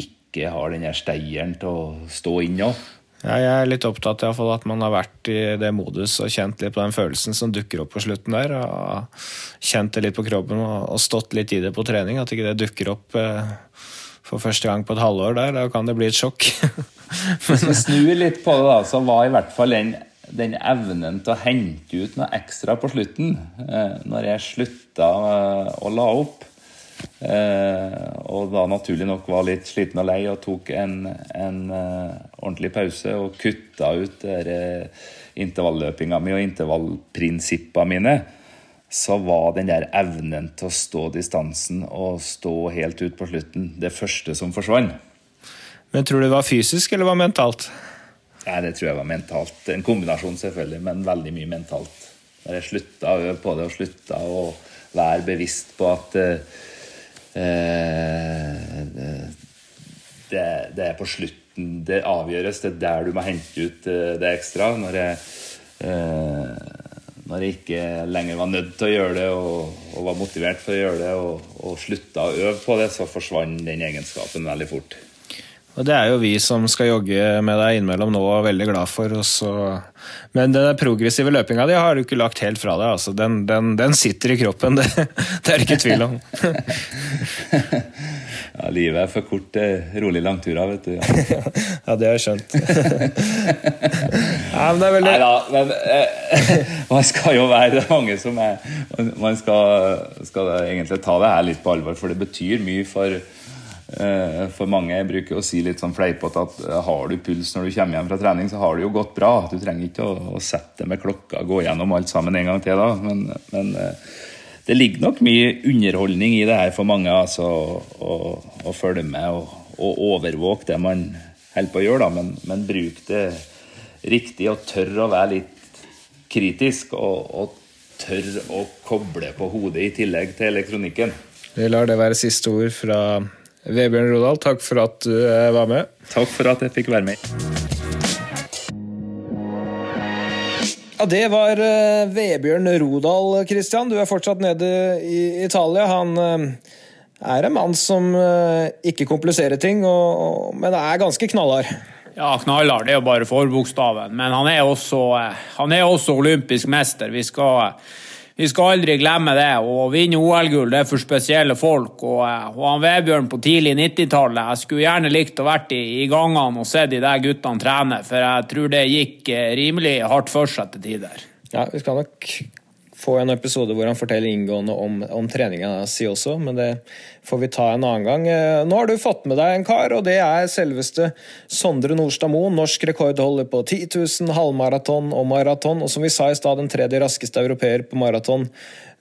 ikke har den der steieren til å stå inn òg. Ja, jeg er litt opptatt av at man har vært i det modus og kjent litt på den følelsen som dukker opp på slutten der. og Kjent det litt på kroppen og stått litt i det på trening. At ikke det dukker opp eh, for første gang på et halvår der. Da kan det bli et sjokk. [laughs] Hvis vi snur litt på det, da, så var i hvert fall den, den evnen til å hente ut noe ekstra på slutten, eh, når jeg slutta eh, å la opp Eh, og da naturlig nok var litt sliten og lei og tok en, en eh, ordentlig pause og kutta ut der, intervalløpinga mi og intervallprinsippene mine, så var den der evnen til å stå distansen og stå helt ut på slutten det første som forsvant. Men tror du det var fysisk, eller var mentalt? Nei, Det tror jeg var mentalt. En kombinasjon, selvfølgelig, men veldig mye mentalt. Når jeg slutta å øve på det, og slutta å være bevisst på at eh, det, det, er på slutten det avgjøres. Det er der du må hente ut eh, det ekstra. Når jeg, eh, når jeg ikke lenger var nødt til å gjøre det, og, og var motivert for å gjøre det, og, og slutta å øve på det, så forsvant den egenskapen veldig fort. Og det er jo vi som skal jogge med deg innimellom nå, og veldig glad for. Også. Men den progressive løpinga di har du ikke lagt helt fra deg. Altså. Den, den, den, sitter i kroppen, [laughs] det, det er det ikke tvil om. [laughs] [laughs] ja, livet er for kort til rolig langturer, vet du. Ja, ja det har jeg skjønt. ja, men det er veldig... Nei da, men eh, man skal jo være det mange som er Man skal, skal egentlig ta det her litt på alvor, for det betyr mye for Eh, for mange bruker å si litt sånn fleipete at eh, har du puls når du kommer hjem fra trening, så har det jo gått bra. Du trenger ikke å, sette sette med klokka og gå gjennom alt sammen en gang til da. Men, men eh, det ligger nok mye underholdning i det her for mange. altså Å følge med og, og overvåke det man holder på å gjøre, da. Men, men bruk det riktig og tør å være litt kritisk. Og, og tør å koble på hodet i tillegg til elektronikken. Vi lar det være siste ord fra Vebjørn Rodal, takk for at du eh, var med. Takk for at jeg fikk være med. Ja, Det var uh, Vebjørn Rodal, Christian. Du er fortsatt nede i Italia. Han uh, er en mann som ikke kompliserer ting, men er ganske knallhard. Ja, knallhard er jo bare forbokstaven, men han er også, han er også olympisk mester. Vi skal vi skal aldri glemme det. Å vinne OL-gull det er for spesielle folk. Og, eh, og han Vebjørn på tidlig 90-tallet Jeg skulle gjerne likt å vært i, i gangene og sett de der guttene trene, for jeg tror det gikk eh, rimelig hardt for seg til tider. Ja, vi skal nok få en episode hvor han forteller inngående om, om treninga si også, men det får vi ta en annen gang. Eh, nå har du fått med deg en kar, og det er selveste Sondre Nordstad Moen. Norsk rekordholder på 10 000, halvmaraton og maraton, og som vi sa i stad, den tredje raskeste europeer på maraton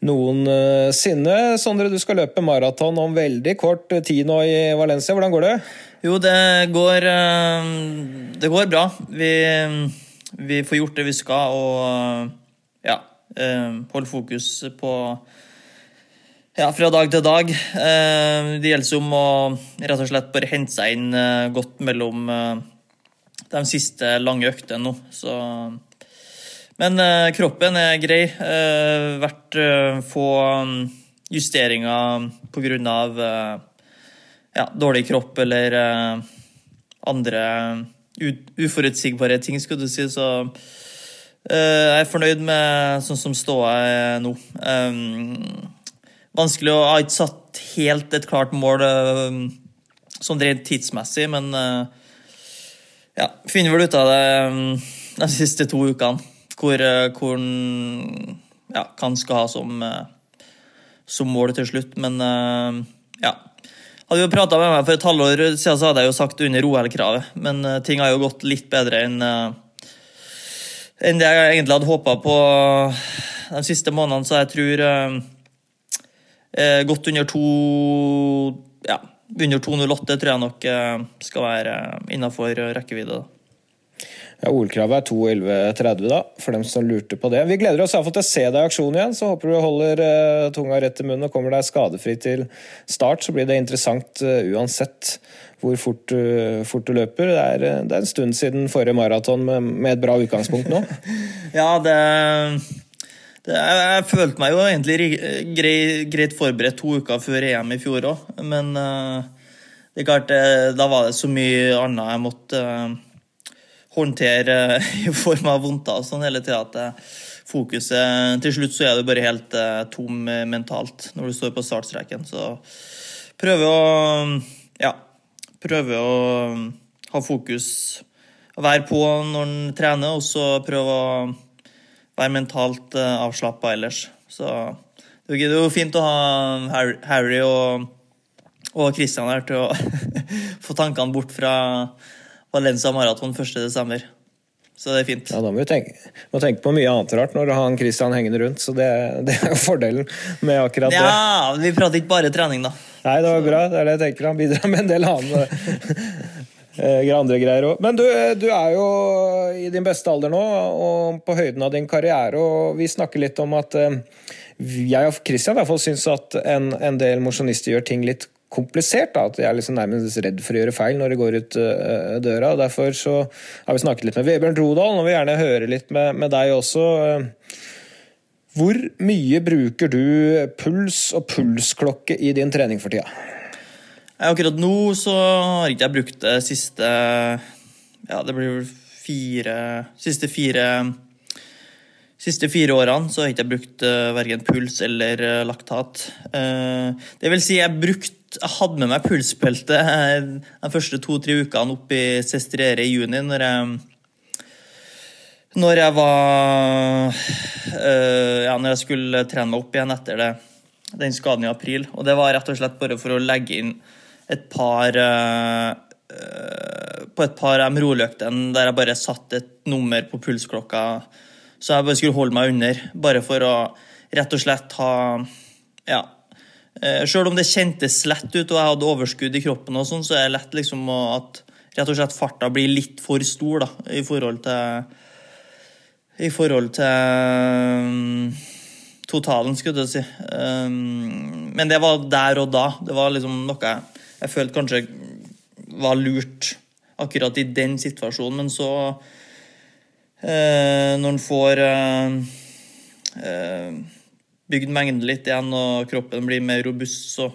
noensinne. Sondre, du skal løpe maraton om veldig kort tid nå i Valencia. Hvordan går det? Jo, det går, eh, det går bra. Vi, vi får gjort det vi skal, og ja Eh, holde fokus på ja, fra dag til dag. Eh, det gjelder om å rett og slett bare hente seg inn eh, godt mellom de siste lange øktene nå. Så Men kroppen er grei. Vært få justeringer pga. Ja, dårlig kropp eller andre uforutsigbare ting, skulle du si. Så Eh, jeg er fornøyd med sånn som ståa er nå. Vanskelig å ha ikke satt helt et klart mål sånn rent tidsmessig, men eh, ja, finner vel ut av det de siste to ukene. Hvor, hvor ja, han skal ha som, som mål til slutt. Men ja. Hadde jo prata med meg for et halvår siden, så hadde jeg jo sagt under OL-kravet. Men ting har jo gått litt bedre enn enn det jeg egentlig hadde håpa på de siste månedene, så jeg tror eh, eh godt under to Ja, under 2,08 tror jeg nok eh, skal være innafor rekkevidde. Ja, OL-kravet er 2.11,30, da, for dem som lurte på det. Vi gleder oss iallfall til å se deg i aksjon igjen, så håper du holder tunga rett i munnen og kommer deg skadefri til start. Så blir det interessant uansett hvor fort, fort, du løper. Det er, det er, en stund siden forrige maraton med, med, et bra utgangspunkt nå. [laughs] ja, det, det Jeg følte meg jo egentlig grei, greit forberedt to uker før EM i fjor òg, men det er klart, da var det så mye annet jeg måtte håndtere [laughs] i form av vondter og sånn hele tida at eh, fokuset Til slutt så er du bare helt uh, tom mentalt når du står på startstreken. Så prøve å Ja. Prøve å ha fokus, være på når en trener, og så prøve å være mentalt uh, avslappa ellers. Så det er jo fint å ha Harry og og Christian her til å [laughs] få tankene bort fra Valencia Marathon 1.12. Så det er fint. Ja, Da må vi tenke, må tenke på mye annet rart når du har Christian hengende rundt. Så det, det er jo fordelen med akkurat det. Ja, vi prater ikke bare trening, da. Nei, det var bra. Det er det jeg tenker. Han bidrar med en del annen eh, [laughs] andre greier òg. Men du, du, er jo i din beste alder nå, og på høyden av din karriere. Og vi snakker litt om at eh, jeg og Christian i syns at en, en del mosjonister gjør ting litt komplisert. Da, at jeg er liksom nærmest redd for å gjøre feil når de går ut døra. og Derfor så har vi snakket litt med Vebjørn Rodal, og vil gjerne høre litt med, med deg også. Hvor mye bruker du puls og pulsklokke i din trening for tida? Akkurat nå så har ikke jeg brukt det siste Ja, det blir vel fire Siste fire siste fire årene så har jeg ikke brukt uh, verken puls eller uh, laktat. Uh, det vil si, jeg brukt, jeg hadde med meg pulsbelte de første to-tre ukene opp i Sestriere i juni, når jeg når jeg var Ja, når jeg skulle trene meg opp igjen etter det, den skaden i april. Og det var rett og slett bare for å legge inn et par På et par MRO-løktene der jeg bare satte et nummer på pulsklokka så jeg bare skulle holde meg under, bare for å rett og slett ha Ja. Eh, Sjøl om det kjentes lett ut og jeg hadde overskudd i kroppen, og sånn, så er det lett liksom at rett og slett farta blir litt for stor da, i forhold til I forhold til um, totalen, skulle jeg si. Um, men det var der og da. Det var liksom noe jeg, jeg følte kanskje var lurt akkurat i den situasjonen, men så Eh, når en får eh, eh, bygd mengden litt igjen og kroppen blir mer robust, så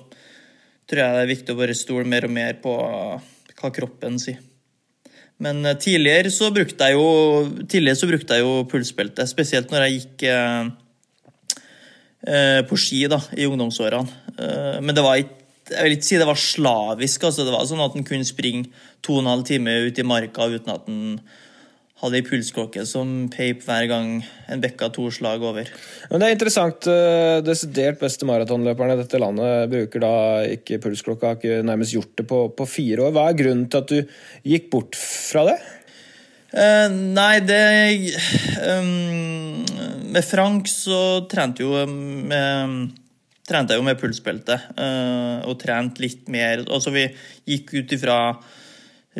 tror jeg det er viktig å bare stole mer og mer på hva kroppen sier. Men tidligere så brukte jeg jo, tidligere så brukte jeg jo pulsbelte, spesielt når jeg gikk eh, på ski da, i ungdomsårene. Eh, men det var ikke jeg vil ikke si det var slavisk. altså Det var sånn at han kunne springe to og en halv time ut i marka uten at han hadde ei pulsklokke som peip hver gang en bekka to slag over. Men Det er interessant. Eh, desidert beste maratonløperne i dette landet bruker da ikke pulsklokka, har ikke nærmest gjort det på, på, fire år. Hva er grunnen til at du gikk bort fra det? Uh, nei, det um, Med Frank så trente jo med trente jeg jo med pulsbelte uh, og trente litt mer. Altså vi gikk ut ifra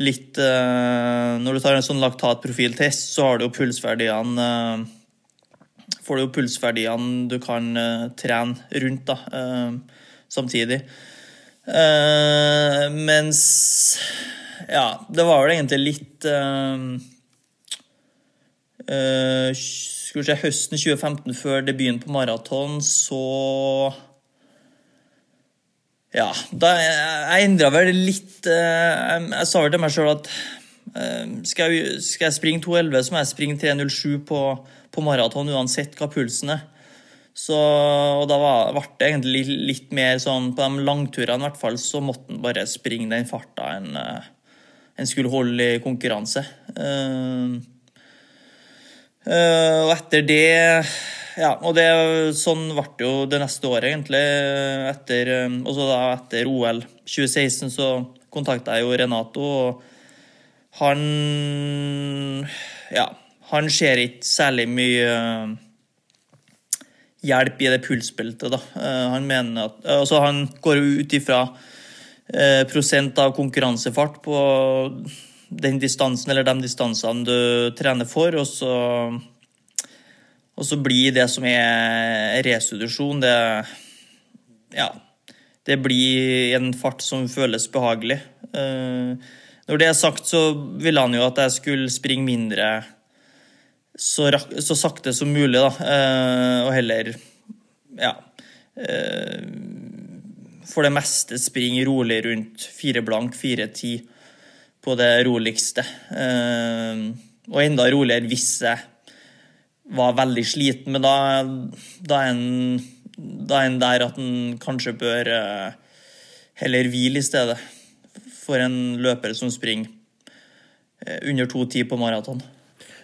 litt uh, Når du tar en sånn laktatprofiltest, så har du jo pulsverdiene uh, Får du jo pulsverdiene du kan trene rundt da, samtidig. mens Ja, det var vel egentlig litt Skal vi se, høsten 2015, før debuten på maraton, så ja, da, jeg endra vel litt eh, Jeg sa vel til meg sjøl at eh, skal jeg, skal jeg springe 2,11, så må jeg springe 3,07 på, på maraton uansett hva pulsen er. Så, og da var, ble det egentlig litt mer sånn På de langturene i hvert fall, så måtte en bare springe den farta en, eh, en skulle holde i konkurranse. og etter det ja, og det, sånn ble det jo det neste året, egentlig. Etter, um, da etter OL 2016 så kontakta jeg jo Renato, og han Ja, han ser ikke særlig mye uh, hjelp i det pulsbeltet, da. Uh, han mener at Altså, han går jo ut ifra uh, prosent av konkurransefart på den distansen eller de distansene du trener for, og så og så blir det som er restitusjon, det Ja. Det blir en fart som føles behagelig. Eh, når det er sagt, så ville han jo at jeg skulle springe mindre så, så sakte som mulig, da. Eh, og heller Ja. Eh, for det meste springe rolig rundt fire blank, fire ti på det roligste. Og enda roligere hvis jeg var veldig sliten, men da, da, er en, da er en der at en kanskje bør uh, heller hvile i stedet. For en løper som springer under under 2,10 på maraton.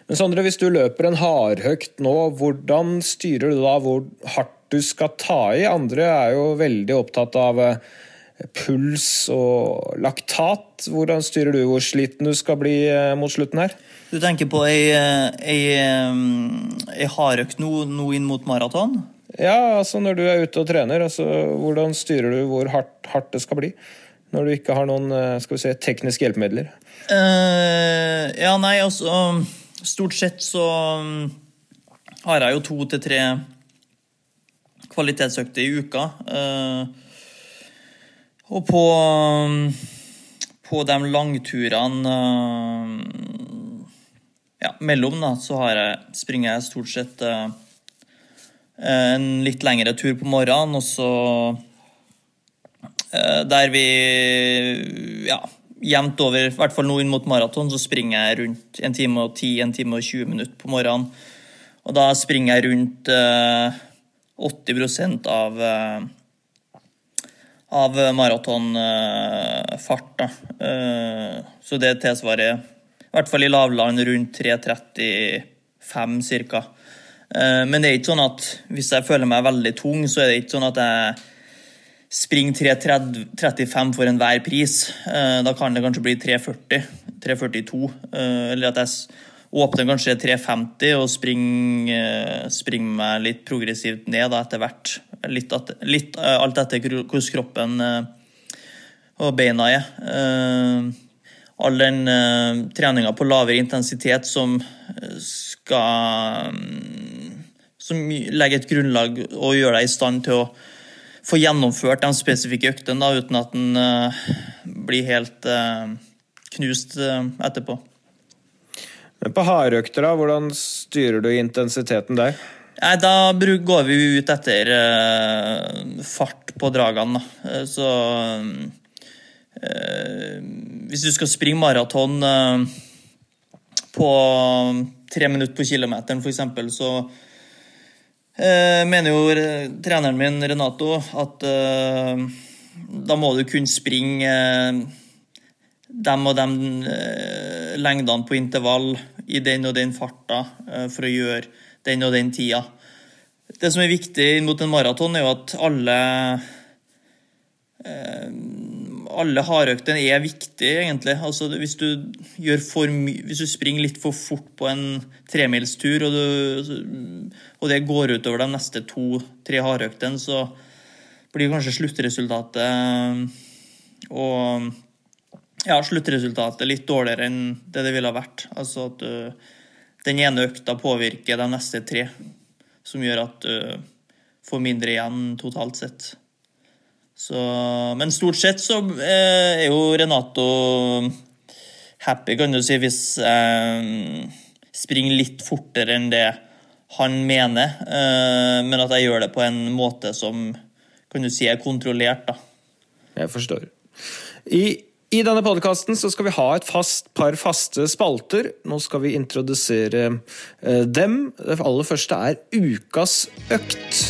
Men Sondre, hvis du løper en hardhøkt nå, hvordan styrer du da hvor hardt du skal ta i? Andre er jo veldig opptatt av uh, puls og laktat. Hvordan styrer du hvor sliten du skal bli eh, mot slutten her? Du tenker på ei, ei, ei hardøkt nå, nå inn mot maraton? Ja, altså når du er ute og trener, altså hvordan styrer du hvor hardt, hardt det skal bli? Når du ikke har noen skal vi si, tekniske hjelpemidler? Uh, ja, nei, altså Stort sett så har jeg jo to til tre kvalitetsøkter i uka. Uh, og på, på de langturene uh, ja, mellom, da, så jeg, springer jeg stort sett uh, en litt lengre tur på morgenen, og så uh, Der vi ja, jevnt over, i hvert fall nå inn mot maraton, så springer jeg rundt en time og ti, en time og 20 minutter på morgenen. Og da springer jeg rundt 80% av av maratonfart. Uh, så det tilsvarer, i hvert fall i lavland, rundt 3.35 ca. Uh, men det er ikke sånn at hvis jeg føler meg veldig tung, så er det ikke sånn at jeg springer 3.35 for enhver pris. Uh, da kan det kanskje bli 3.40, 3.42. Eller at jeg åpner kanskje 3.50 og springer, springer meg litt progressivt ned da, etter hvert. Litt, litt eh, alt etter hvordan kroppen eh, og beina er. Eh, all den treninga på lavere intensitet som skal Som legger et grunnlag og gjør deg i stand til å få gjennomført de spesifikke øktene uten at den blir helt knust etterpå. Men på hardøkter, hvordan styrer du intensiteten der? Nei, Da går vi ut etter uh, fart på dragene. Da. så uh, Hvis du skal springe maraton på tre minutter på kilometeren, f.eks., så mener jo treneren min, Renato, at da må du kunne springe dem og dem lengdene på intervall i den og den farta for å gjøre den og den tida. Det som er viktig mot en maraton, er jo at alle eh, alle hardøktene er viktige, egentlig. Altså, hvis, du hvis du springer litt for fort på en tremilstur, og, og det går utover de neste to-tre hardøktene, så blir kanskje sluttresultatet og ja, sluttresultatet litt dårligere enn det det ville ha vært. Altså at uh, den ene økta påvirker de neste tre, som gjør at du får mindre igjen totalt sett. Så, men stort sett så uh, er jo Renato happy, kan du si, hvis jeg springer litt fortere enn det han mener, eh, men at jeg gjør det på en måte som kan du si er kontrollert. da. Jeg forstår. I i denne podkasten skal vi ha et fast par faste spalter. Nå skal vi introdusere eh, dem. Det aller første er ukas økt.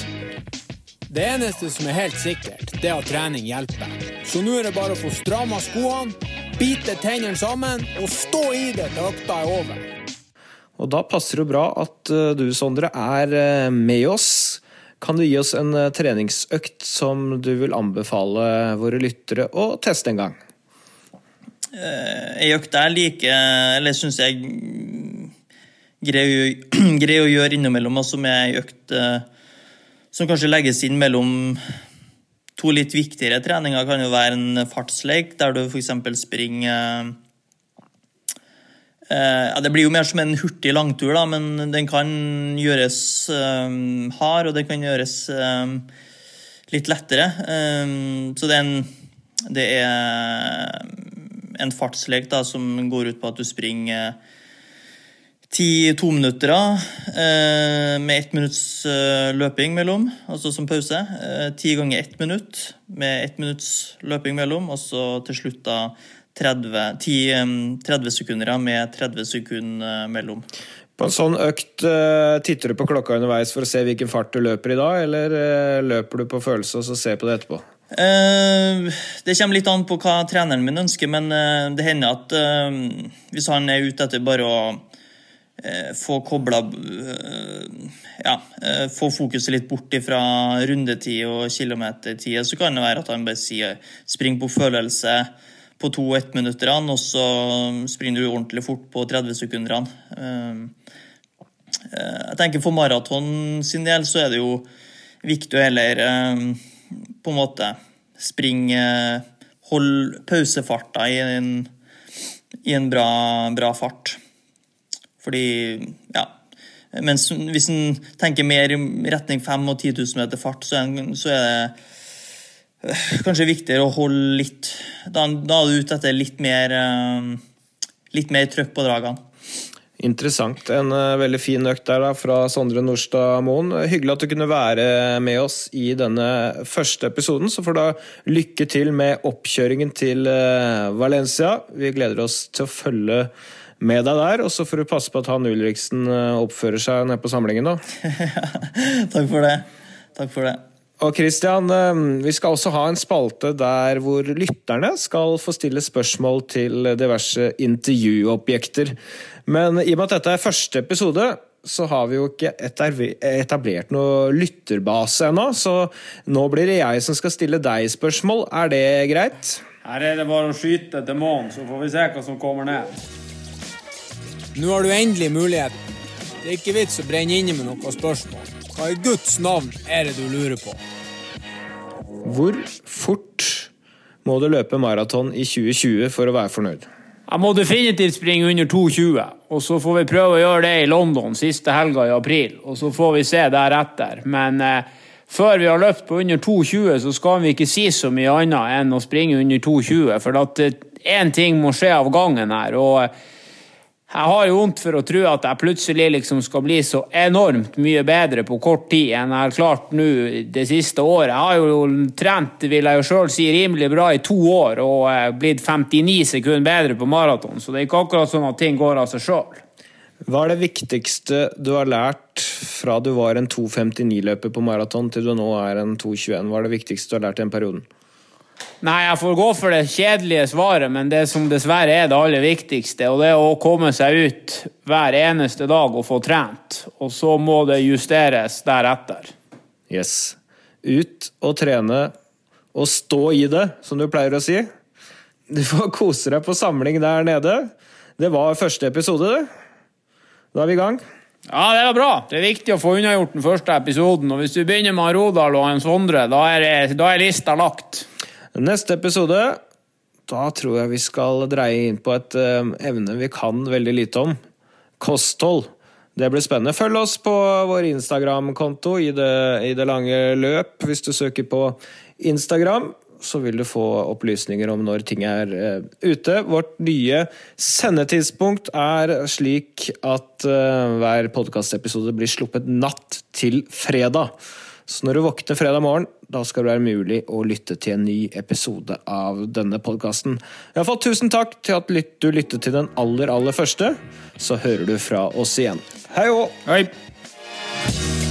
Det eneste som er helt sikkert, det er at trening hjelper. Så nå er det bare å få stramma skoene, bite tennene sammen og stå i det til økta er over. Og da passer det bra at eh, du, Sondre, er eh, med oss. Kan du gi oss en treningsøkt som du vil anbefale våre lyttere å teste en gang? Ei eh, økt jeg liker, eller syns jeg [clears throat] greier, å gjøre innimellom, og som er ei økt eh, som kanskje legges inn mellom to litt viktigere treninger, kan jo være en fartsleik, der du f.eks. springer eh, ja, Det blir jo mer som en hurtig langtur, da, men den kan gjøres um, hard, og den kan gjøres litt lettere. Så det er, en, det er en fartslek da, som går ut på at du springer ti to minutter eh, med ett minutts eh, løping mellom, altså som pause. Eh, ti ganger ett minutt med ett minutts løping mellom, og så til slutt da 30, 10, 30 sekunder med 30 sekunder mellom. På en sånn økt, titter du på klokka underveis for å se hvilken fart du løper i dag, eller løper du på følelse og så ser på det etterpå? Uh, det kommer litt an på hva treneren min ønsker, men uh, det hender at uh, hvis han er ute etter bare å eh, få kobla eh, Ja, eh, få fokuset litt bort fra rundetid og kilometertid. Så kan det være at han bare sier spring på følelse på to ettminutterne, og så springer du ordentlig fort på 30 sekunderne. Eh, eh, Jeg tenker For maraton sin del så er det jo viktig å heller eh, på en måte springe Hold pausefarta i en, i en bra, bra fart. Fordi, ja Mens hvis en tenker mer i retning 5 og 10 000 meter fart, så er, så er det øh, kanskje viktigere å holde litt Da, da er du ute etter litt mer eh, Litt mer trøkk på dragene. Interessant. En eh, veldig fin økt der da, fra Sondre Nordstad Moen. Hyggelig at du kunne være med oss i denne første episoden. Så får du lykke til med oppkjøringen til eh, Valencia. Vi gleder oss til å følge med deg der. Og så får du passe på at han Ulriksen eh, oppfører seg nede på samlingen, da. [laughs] Takk for det. Takk for det. Og Christian, vi skal også ha en spalte der hvor lytterne skal få stille spørsmål til diverse intervjuobjekter. Men i og med at dette er første episode, så har vi jo ikke etablert noe lytterbase ennå, så nå blir det jeg som skal stille deg spørsmål. Er det greit? Her er det bare å skyte til månen, så får vi se hva som kommer ned. Nå har du endelig muligheten. Det er ikke vits å brenne inne med noen spørsmål. Hva i Guds navn er det du lurer på? Hvor fort må du løpe maraton i 2020 for å være fornøyd? Jeg må definitivt springe under 2,20, og så får vi prøve å gjøre det i London siste helga i april. Og så får vi se deretter. Men eh, før vi har løpt på under 2,20, så skal vi ikke si så mye annet enn å springe under 2,20. For at én ting må skje av gangen her. og eh, jeg har jo vondt for å tro at jeg plutselig liksom skal bli så enormt mye bedre på kort tid enn jeg har klart nå det siste året. Jeg har jo trent, vil jeg jo sjøl si, rimelig bra i to år og eh, blitt 59 sekunder bedre på maraton, så det er ikke akkurat sånn at ting går av seg sjøl. Hva er det viktigste du har lært fra du var en 2.59-løper på maraton til du nå er en 2.21? Hva er det viktigste du har lært i den perioden? Nei, jeg får gå for det kjedelige svaret, men det som dessverre er det aller viktigste, og det er å komme seg ut hver eneste dag og få trent. Og så må det justeres deretter. Yes. Ut og trene og stå i det, som du pleier å si. Du får kose deg på samling der nede. Det var første episode, det. Da er vi i gang. Ja, det var bra. Det er viktig å få unnagjort den første episoden. Og hvis du begynner med Rodal og en Sondre, da er, da er lista lagt. Neste episode, da tror jeg vi skal dreie inn på et eh, evne vi kan veldig lite om. Kosthold. Det blir spennende. Følg oss på vår Instagram-konto i, i det lange løp. Hvis du søker på Instagram, så vil du få opplysninger om når ting er uh, ute. Vårt nye sendetidspunkt er slik at uh, hver podkastepisode blir sluppet natt til fredag. Så når du våkner fredag morgen, da skal det være mulig å lytte til en ny episode av denne podkasten. Iallfall tusen takk til at du lyttet til den aller, aller første. Så hører du fra oss igjen. Hei òg! Hei.